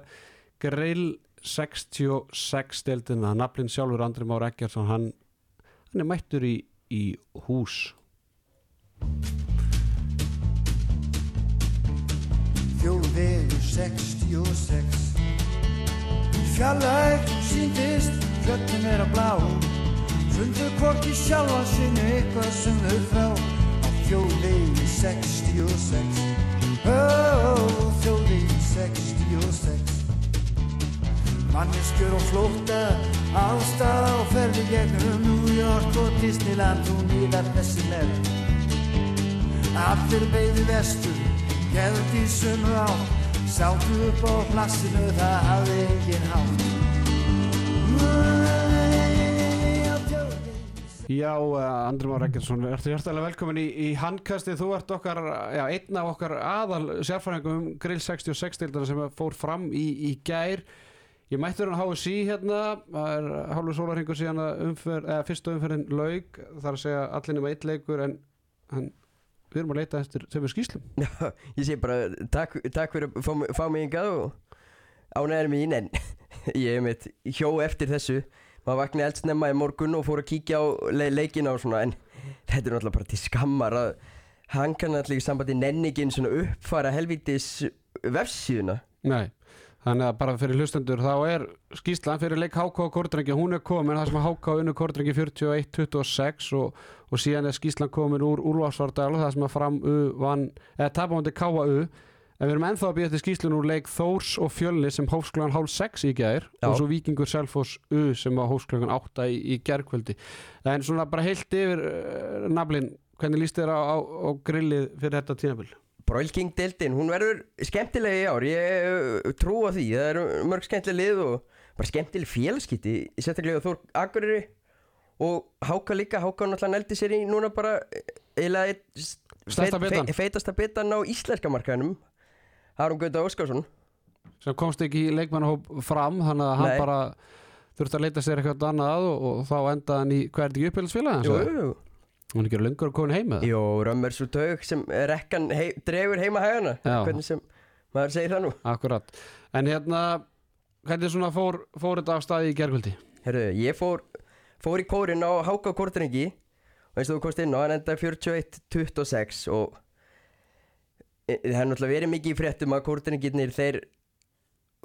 grill 66 deildina. Naflinn sjálfur Andri Már Eggertsson hann, hann er mættur í, í hús Þjóðvegur 66 Fjallæg síndist Fjöllin er að blá. Fundu hvorki sjálfa sinni Eitthvað sem þau frá Á þjóðvegi 66 Ó, þjóðvegi 66 Manneskjur og flótta Allstað á ferði gegnum New York og Disneyland Og nýðar þessi með Allir beigðu vestur Í sömu á Sátu upp á plassinu Það hafði engin hátt. Já, uh, Andri Már Eggertsson, ertu hjartalega velkomin í, í handkasti, þú ert okkar, já, einn af okkar aðal sérfræðingum um Grill 66 deildana sem fór fram í, í gær. Ég mættur hann HSI hérna, það er hálfur sólarhingur síðan að umferð, eða fyrstu umferðin laug, það er að segja allir nema eitt leikur en, en við erum að leita eftir þeim skýslum. Já, [LAUGHS] ég sé bara takk, takk fyrir að fá, fá mig hingað og ánæður mín en [LAUGHS] ég hef mitt hjó eftir þessu. Maður vaknaði eldsnemma í morgun og fór að kíkja á le leikina og svona en þetta er náttúrulega bara til skammar að hann kann allir í sambandi nenningin svona uppfara helvítis vefsíðuna. Nei, þannig að bara fyrir hlustendur þá er skýslan fyrir leik HK og Kordrengi, hún er komin, það sem HK unnu Kordrengi 41-26 og, og síðan er skýslan komin úr Úlfarsvardal það sem að fram U vann, eða tapándi KU en við erum ennþá að býja til skýslun úr leik Þórs og Fjölni sem hófsklugan hálf 6 í Já. og svo Víkingur Selfoss U sem á hófsklugan 8 í, í gærkvöldi en svona bara heilt yfir uh, naflin, hvernig líst þér á, á, á grillið fyrir þetta tínabil? Broilking deildin, hún verður skemmtilega í ár, ég uh, trú á því. Það eru mörg skemmtilega lið og bara skemmtileg félagskipti, sérstaklega Þór Akureyri og Háka líka, Háka náttúrulega neldi sér í núna bara eh, s- Stærsta feit- feitasta bitan á íslenska markaðinum Aron Gauta Óskarsson. Sem komst ekki í leikmannahóp fram þannig að hann bara þurfti að leita sér eitthvað annað og, og þá endaði hann í er þetta ekki uppbyrðsfélag Jú, hans? jú, Hún er ekki lengur að koma heim með það? jú, Römmers og Taug sem rekkan hei, dregur heima hægana hvernig sem maður segir það nú Akkurat. En hérna, hvernig svona fór, fór þetta af staði í gerkvöldi? Herru, ég fór, fór í kórin á Háka Kortrengi og eins og þú komst inn á, hann endaði 41-26 og e, það er náttúrulega verið mikið í fréttum að Kortrengirnir þeir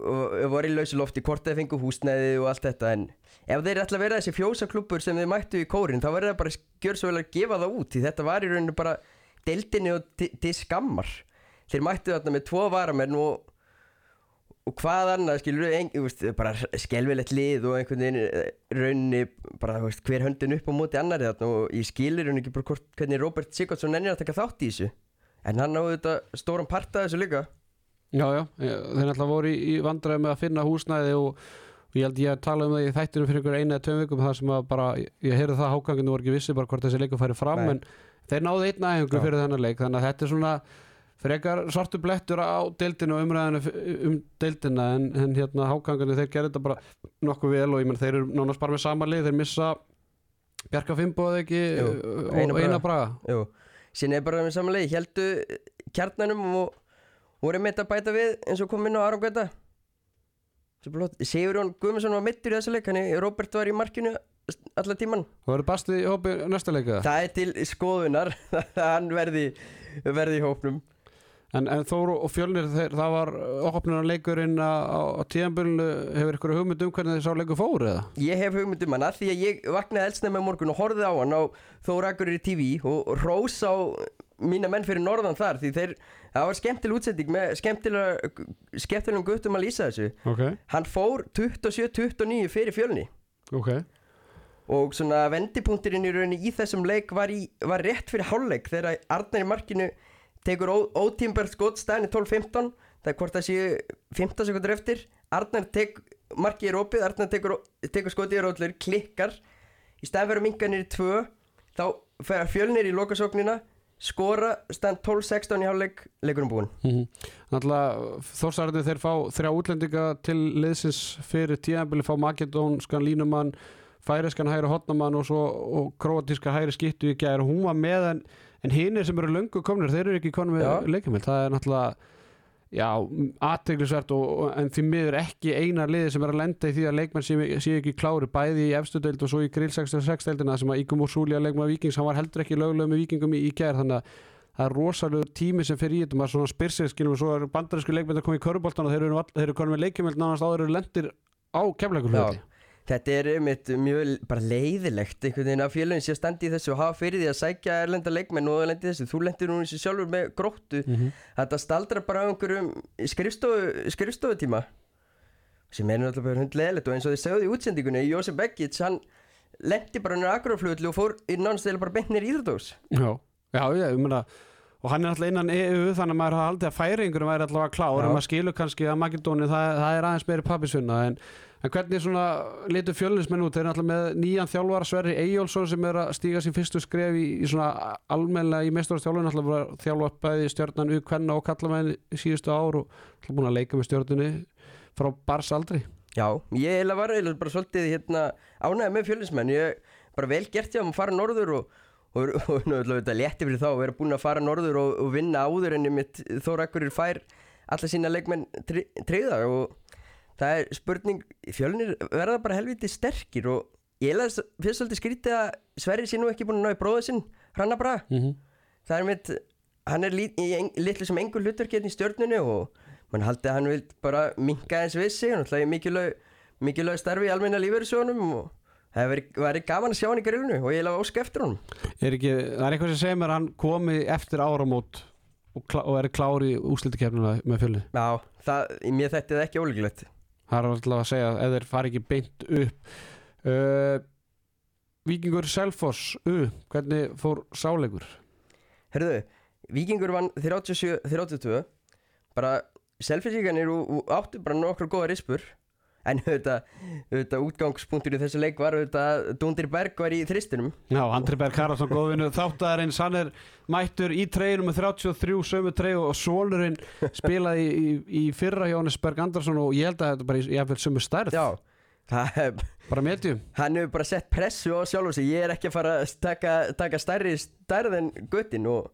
og, voru í lausu lofti hvort þeir fengu húsnæði og allt þetta en ef þeir ætla að vera þessi fjósaklúpur sem þeir mættu í kórin þá verður það bara gjör svo vel að gefa það út því þetta var í rauninu bara deildinni og til, skammar. Þeir mættu þarna með tvo varamenn og og hvað annað skilur veist, bara skelvilegt lið og einhvern veginn eh, rauninni bara veist, hver höndin upp á móti annari þarna og ég skilir hún ekki bara hvort, hvernig Robert Sigurdsson ennir að taka þátt í þessu en hann náðu þetta stóran part af þessu líka Já, já, þeir náttúrulega voru í, í vandræði með að finna húsnæði og, og ég held ég að tala um það í þættinu fyrir ykkur eina eða tveim vikum þar sem að bara, ég, heyrði það hákanginu voru ekki vissi bara hvort þessi leikur færi fram Nei. en þeir náðu einn æfingu Já. fyrir þennan leik þannig að þetta er svona frekar svartu blettur á deildinu og umræðinu um deildina en, en hérna hákanginu þeir gerði þetta bara nokkuð vel og ég menn þeir eru nánast bara með sama lið þeir missa Bjarka Fimboð ekki Jú, og Einar Braga. Síðan er bara með samanlegi heldu kjarnanum og voru með þetta bæta við eins og kom inn á Aron Gauta. Sigurjón Guðmundsson var mittur í þessu leik hann Robert var í markinu alla tíman og verður basti í hópi næsta leika? Það er til skoðunar að [LAUGHS] hann verði, verði í hópnum. En, en Þóru og Fjölnir, þeir, það var opnunar leikurinn á, á, tíðanbölinu, hefur ykkur hugmynd um hvernig þeir sá leikur fóru eða? Ég hef hugmynd um hann að því að ég vaknaði eldsnæmi á morgun og horfði á hann á Þórakur í TV og rós á mína menn fyrir norðan þar því þeir, það var skemmtileg útsending með skemmtilega, skemmtilegum guttum að lýsa þessu. Ok, Hann fór 27-29 fyrir fjölni. Ok. og svona vendipunkturinn í rauninni í þessum leik var, í, var rétt fyrir hálfleik þegar Arnar í markinu tekur ó- ótímbært skot staðin í 12-15 það er hvort það séu 15 sekundur eftir. Arnar tek, markið er opið Arnar tekur, tekur skotið í rótlur klikkar. Í staðin fyrir minganir í 2 þá fer fjölnir í lokasóknina skora staðin 12-16 í hálfleik leikurinn búinn Mm Náttúrulega Þórsarði þeir fá þrjá útlendinga til liðsins fyrir tíðanbölu, fá makedónskan línumann, færiskan hægri hotnamann og og króatíska hægri skittu í gær. Hún var með en, en hinnir sem eru löngu komnir, þeir eru ekki konum með leikamild. Það er náttúrulega, já, aðteglisvert en því miður ekki eina liði sem er að lenda í því að leikmenn séu sé ekki klári bæði í efstu deild og svo í grill 66 deildina sem að Ígum og Súlja leikmenn Víkings, hann var heldur ekki lögulega með Víkingum í, í gær þannig að það er rosalegur tími sem fyrir í þetta maður svona spyr sig, skilum, og svo er bandarísku leikmenn að koma í köruboltan og þeir eru, eru konum með leikjumöld nánast áður eru lendir á kemleikur Þetta er einmitt mjög bara leiðilegt einhvern veginn að félagin sé að standa í þessu og hafa fyrir því að sækja erlenda leikmenn og lendi þessu, þú lendir nú þessu sjálfur með gróttu. Þetta staldrar bara á einhverjum skrifstofu, skrifstofutíma sem er náttúrulega bara hundleðilegt og eins og þið segðu í útsendingunni, Jósef Beggic hann lendi bara nýra agroflugullu og fór í nánstæðilega bara beint nýr íþrótós Já, já, ég meina og hann er alltaf innan EU þannig að maður hafa aldrei að færingur væri alltaf að klár. Já. og maður skilur kannski að Makedóni það, það er aðeins meiri pappisvinna en, en hvernig svona litur fjölunismenn út? Þeir eru alltaf með nýjan þjálfara Sverri Eyjólfsson sem er að stíga sín fyrstu skref í, í svona almennilega í mestarastjálfun alltaf var þjálfa bæði stjörnan U, kvenna og kalla með síðustu ár og alltaf búin að leika með stjörnunni frá bars aldrei Já, ég var eiginlega bara svolítið hérna ánægði með fjölusmenn ég bara vel gert ég að fara norður og og, þetta létti fyrir þá að vera búin að fara norður og, og vinna áður en mitt Þóra Akkurir fær alla sína leikmenn tryggða og það er spurning fjölnir verða bara helviti sterkir og ég eiginlega s- finnst svolítið skrítið að Sverri sé nú ekki búin að ná í bróða sinn Hranna Bra mm -hmm. það er mitt hann er litlu sem engur hlutverkinn í stjörnunni og mann haldi að hann vil bara minka eins við sig hann ætlaði mikilvæg, starfi í almenna lífeyrissjónum og það væri, gaman að sjá hann í grillinu og ég laði ósk eftir honum. Er ekki, það er eitthvað sem segir mér að hann komi eftir áramót og, klá, og er klár í úslitakefnuna með fjölni? Já, það, mér þetta er ekki ólíklegt Það er alltaf að segja ef þeir fari ekki beint upp. Uh, Víkingur Selfoss U, hvernig fór sáleikur? Herðu, Víkingur vann 37-32 bara og áttu bara nokkur góða rispur en auðvitað, auðvitað útgangspunktur í þessu leik var auðvitað að Dundir Berg var í þristinum Já, Andri Berg Karlsson góðvinnu þáttaðarins, hann er mættur í treyjunum með 33 sömu treyju og sonurinn [LAUGHS] spilaði í, í, í fyrra Jónis Berg Andersson og ég held að þetta bara jafnvel sömu stærð. Já, það er bara medium hann hefur bara sett pressu á sjálf sig. Ég er ekki að fara að taka, taka stærri stærð en guttin og,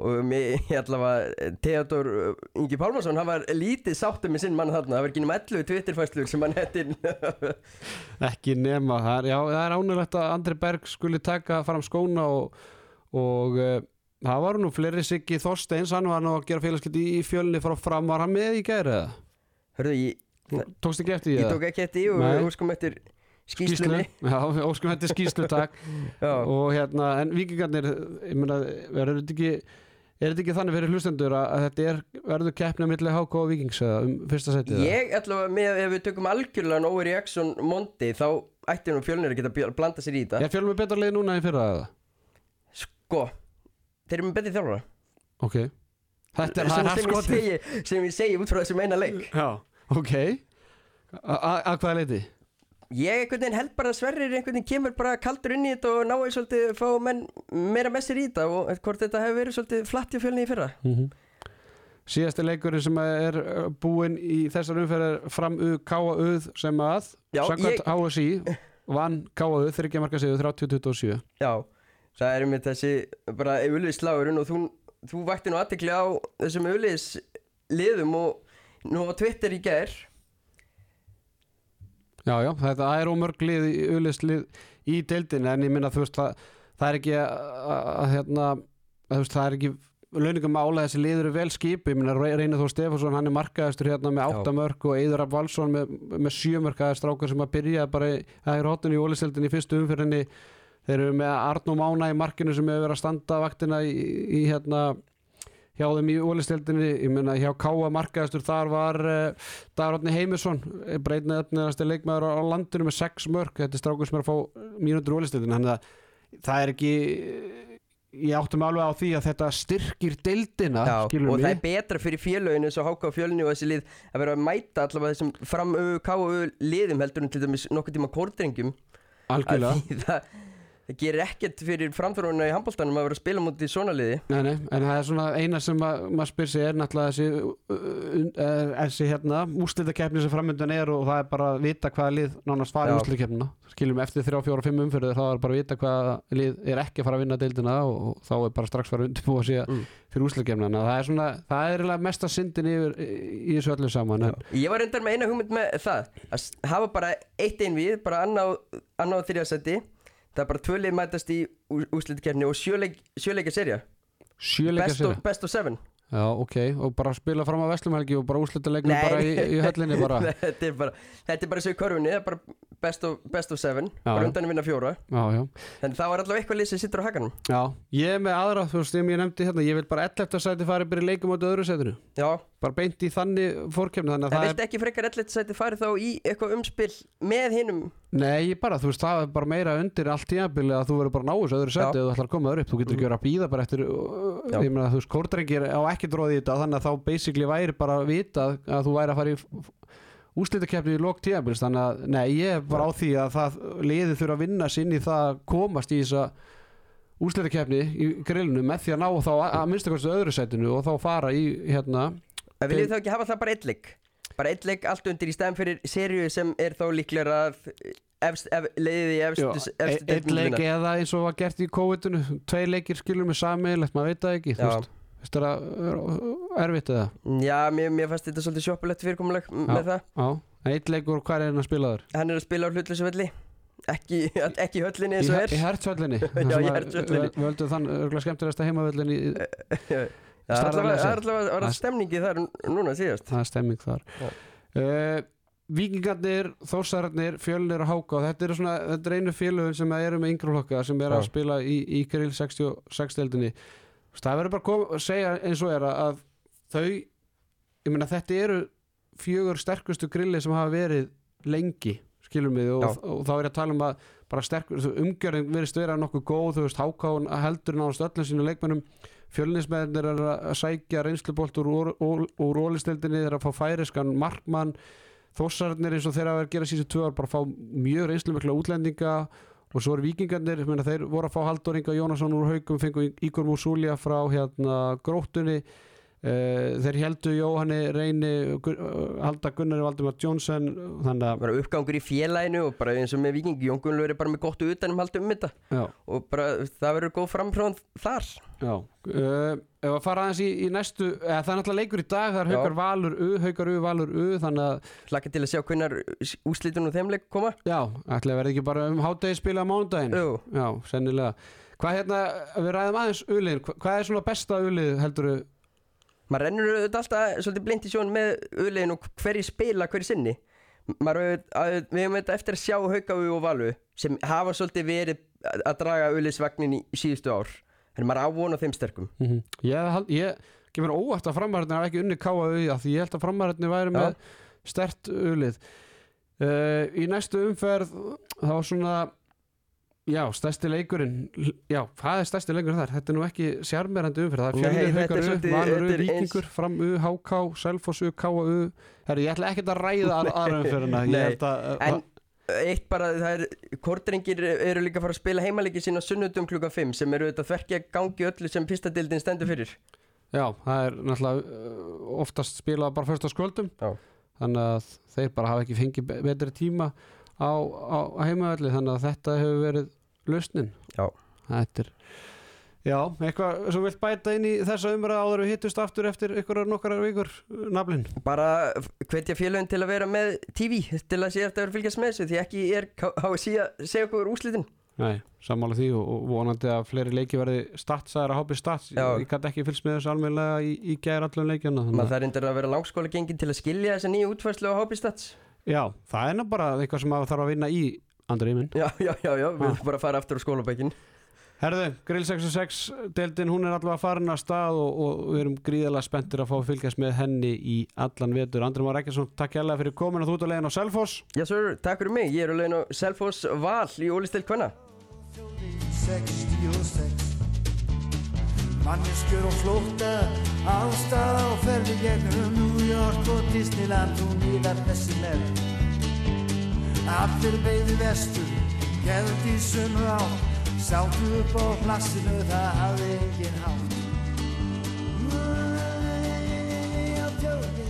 og mér, ég [LAUGHS] allavega Theodor Ingi Pálmarsson hann var lítið sáttum með sinn mann þarna. Það var ekki um 11 Twitterfæslur sem hann hettir [LAUGHS] ekki nema það er, já, það er ánulegt að Andri Berg skuli taka fram skóna og, og uh, það var nú fleiri Siggi Þorsteins, hann var nú að gera félagskipti í fjölni frá fram, var hann með í gæri eða? Hörðu, ég, Tókst ekki eftir ég eða? tók ekki eftir því og við húskum eftir skýslunni Já, óskum þetta er skýslu takk [LAUGHS] Já, og hérna, en vikingarnir ég meina, verður þetta ekki er þetta ekki þannig fyrir hlustendur að, þetta er verður keppni á milli HK og Vikings um fyrsta setið ég allavega með ef við tökum algjörlega Nóri Reaction Mondi þá ætti nú fjölnir að geta bl- blanda sér í þetta. Ég fjölum við betra leið núna en fyrra eða? Sko, þeir eru með betri þjálfara. Ok. Þetta er, það er sem, ég segi, út frá þessum eina leik. Já, ok. A- Að hvaða leiti? Ég einhvern veginn held bara að Sverrir einhvern veginn kemur bara kaldur inn í þetta og náði svolítið fá menn meira með sér í þetta og hvort þetta hefur verið svolítið flatt í fjölni í fyrra Síðasti leikurinn sem er uh, búinn í þessar umferðar fram U K.A.U. sem að ég- HSI vann K.A.U. þryggja marka sigur 30-27 Já, það er með þessi bara auðlis slagurinn og þú, þú vakti nú aðtekli á þessum auðlis liðum og nú á Twitter í gær Já, já, þetta er ómörg lið í auðlist lið í deildin en ég minna þú veist það, það er ekki að, hérna þú veist það er ekki launingum ála þessi liður er vel skipi, ég minna Reynir Þór Stefánsson hann er markaðastur hérna með Já. 8 mörg og Eidur Rapp Valsson með, með 7 mörg það er strákar sem að byrja bara í- að hóttunni í ólisteldin í fyrstu umfyrinni þeir eru með Arnó Mána í markinu sem hefur verið að standa vaktina í, í hérna hjá þeim í ólisteldinni, ég meina hjá Káa markaðastur þar var uh, Dagrotni Heimisson, breytnið efnilegasti leikmaður á, á landinu með 6 mörg þetta er strákur sem er að fá mínútur í ólisteldinni þannig að það er ekki ég áttum alveg á því að þetta styrkir deildina, Já, og það mig. er betra fyrir félögin eins og HK og fjölni og þessi lið að vera að mæta allavega þessum fram K og liðum heldur en til dæmis nokkuð tíma kórdrengjum. Algjörlega það, gerir ekkert fyrir framþróuna í handbóltanum að vera að spila mútið svona liði Nei, nei, en það er svona eina sem að, maður spyr sig er náttúrulega þessi, uh, uh, þessi hérna, úrslitakeppni sem framöndan er og það er bara að vita hvaða lið nánast fara í Já. úrslitakeppnina skiljum eftir þrjá, fjóra, fimm umfyrir þá er bara að vita hvaða lið er ekki að fara að vinna deildina og, þá er bara strax fara að undirbúa sig Mm. fyrir úrslitakeppnina það er svona, það er mesta syndin yfir í, þessu öllu saman en, Ég var reyndar með eina hugmynd með það að hafa bara eitt einvið, bara annað annað það er bara tvö lið mætast í úslitkefni og sjöleik, sjöleika serja sér of- best of seven Já, ok, og bara spila fram á Vestlumhelgi og bara úrslitaleikum Nei, bara í, í höllinni bara [LAUGHS] þetta er bara þetta er bara svo í körfunni, það er bara best of, best of seven Já. bara undan að vinna fjóra Já, já þannig það var allavega eitthvað lið sem sittur á hakanum Já, ég er með aðra, þú veist, sem ég nefndi hérna, ég vil bara 11. sæti fara bara í leikum á öðru sætinu, Já, bara beint í þannig fórkefni, þannig að en það viltu ekki frekar ellet sæti farið þá í eitthvað umspil með hinnum Nei, bara, þú veist, það er bara meira undir allt tímabili að þú verður bara náus öðru sæti Já. ef þú ætlar að koma öðru upp, þú getur ekki verið að býða bara eftir, Já. ég meina, þú veist, kórdrengir á ekki dróði í þetta, þannig að þá basically væri bara að vita að þú væri að fara í úslitakeppni í lok tímabils, þannig að, nei, ég er bara á því að það liði þurfa að vinna sinni það að komast í þessa úslitakeppni í grillinu með því að ná þá að, að minnsta kosti öðru sætinu og þá fara í, hérna, En viljum þá ekki hafa það bara eitt leik? Bara eitt leik allt undir í stæðan fyrir seríu sem er þá líklega að leiðið í Já, efstu, e- efstu einn leik eða eins og var gert í COVID-unu tveir leikir skilur með sammeilegt, maður veit það ekki þú Já. Veist, veist það er erfitt eða Já, mér, mér fannst þetta svolítið sjoppulegt fyrirkomuleg með það. Já, en eitt leikur, hvað er hann að spila þar? Hann er að spila á hlutlösu velli ekki, ekki í höllinni Í, eins og er. í hertsvöllinni [LAUGHS] Já, í Hertsvöllinni. Við höldum þann örgulega skemmtilegasta heimavöllinni í- [LAUGHS] Það er Stærðarlega allavega- það er allavega var Það- stemningi þar núna síðast. Það er stemming þar. Uh, Víkingarnir, Þórsararnir, Fjölnir og Háka. Þetta eru svona, þetta er einu félögum sem eru með yngri flokka sem eru að spila í, í grill 66 deildinni það verður bara að að segja eins og er að, að þau ég meina þetta eru fjögur sterkustu grilli sem hafa verið lengi skilum við og, og, þá er ég að tala um að bara sterkur, þú- umgjörðin verðist vera nokkuð góð, þú veist, Hákán heldur náðast öllum sínu leikmennum fjölnismennir er að sækja reynslubolt úr, úr, úr, ólistildinni þeir að fá færiskan markmann þósarnir eins og þeir að vera að gera sísu tvö ár bara að fá mjög reynslumikla útlendinga og svo eru vikingarnir, ég meina, þeir voru að fá Halldór Inga Jónasson úr haugum, fengu Ígor Músúlia frá hérna gróttunni. Uh, þeir heldu Jóhanni Reyni uh, Halda Gunnar Valdimar Jónsson þannig að bara uppgangur í félaginu og bara eins og með Viking Jón Gunnlaugur er bara með gott utanum haldum um þetta. Já, og bara það verður góð framfrón þar já. Uh, ef að fara aðeins í, í næstu eða, það er náttúrulega leikur í dag, það er. Haukar Valur U, Haukar U, Valur U þannig að, hlakka til að sjá hvernar úslitun og þeim leik koma. Já, ætla að verða ekki bara um hátegi spila á mánudaginn. Jú, já, sennilega. Hvað hérna, við ræðum aðeins uliðin, Hva- hvað er svona besta ulið heldur maður rennur auðvitað alltaf svolítið blind í sjón með auðlegin og hverju spila hverju sinni. Maður auðvitað, að- við hefum þetta eftir að sjá Haukáu og Valu sem hafa svolítið verið að draga auðlegisvagnin í síðustu ár en maður ávona þeim sterkum. Mm -hmm. ég, ég gefur óvægt að framhæðin er ekki unni káa auði því ég held að framhæðin væri með stert ulið uh, í næstu umferð þá svona já, stærsti leikurinn já, hvað er stærsti leikurinn þar? þetta er nú ekki sjarmerandi umferð það er Nei, fjölnir, þetta er haukar, u, svolítið- valur, u, þetta er eins- víkingur fram, u, háká selfoss, u, káa, u. Herri, ég ætla ekkert að ræða [LAUGHS] aðra umferðina ég Nei, að en eitt bara, það er kortringir eru líka að fara að spila heimalegi sína sunnudum klukkan 5 sem eru auðvitað þverkja gangi öllu sem fyrsta dildin stendur fyrir Já, það er náttúrulega uh, oftast spilað bara fyrst á skvöldum Já. þannig að þeir bara hafa ekki fengið be- betri tíma á, á, á heimavelli þannig að þetta hefur verið lausnin Já. Þetta er Já, eitthvað sem vilt bæta inn í þessa umræða áður við hittust aftur eftir ykkur nokkrar vikur naflin bara hvetja félagin til að vera með TV til að sé eftir að vera að fylgjast með þessu því ekki er HSI að segja okkur úr úrslitin. Nei, sammála því og, og vonandi að fleiri leiki verði statsaðar að hópi stats. Já. ég, gæti ekki fylgst með þessu almennilega í, í gæri allum leikjana að- það reyndir að vera langskóla gengin til að skilja þessa nýju útfærslu á Hobby Stats. Já, það er nú bara eitthvað sem þarf að vinna í Andri minn. Já, já, já, já, við erum bara að fara aftur á skólabækin Herðu, Grill 66 deildin, hún er allavega farin að stað og, og við erum gríðalega spenntir að fá að fylgjast með henni í allan vetur. Andri Már Ekkjarsson, takk hérlega fyrir komin og þú ert að leiðin á Selfoss. já, sir, takk fyrir mig, ég er að leiðin á Selfoss Val í Ólistil Kvenna. 66 Manneskjur og flóta Ástæða og ferði gegnum New York og Disneyland Hún íðar þessi með Allir beigðu vestur Geður dísun á sátu upp á plassinu, það hafði engin hátt. Æ, á tjókin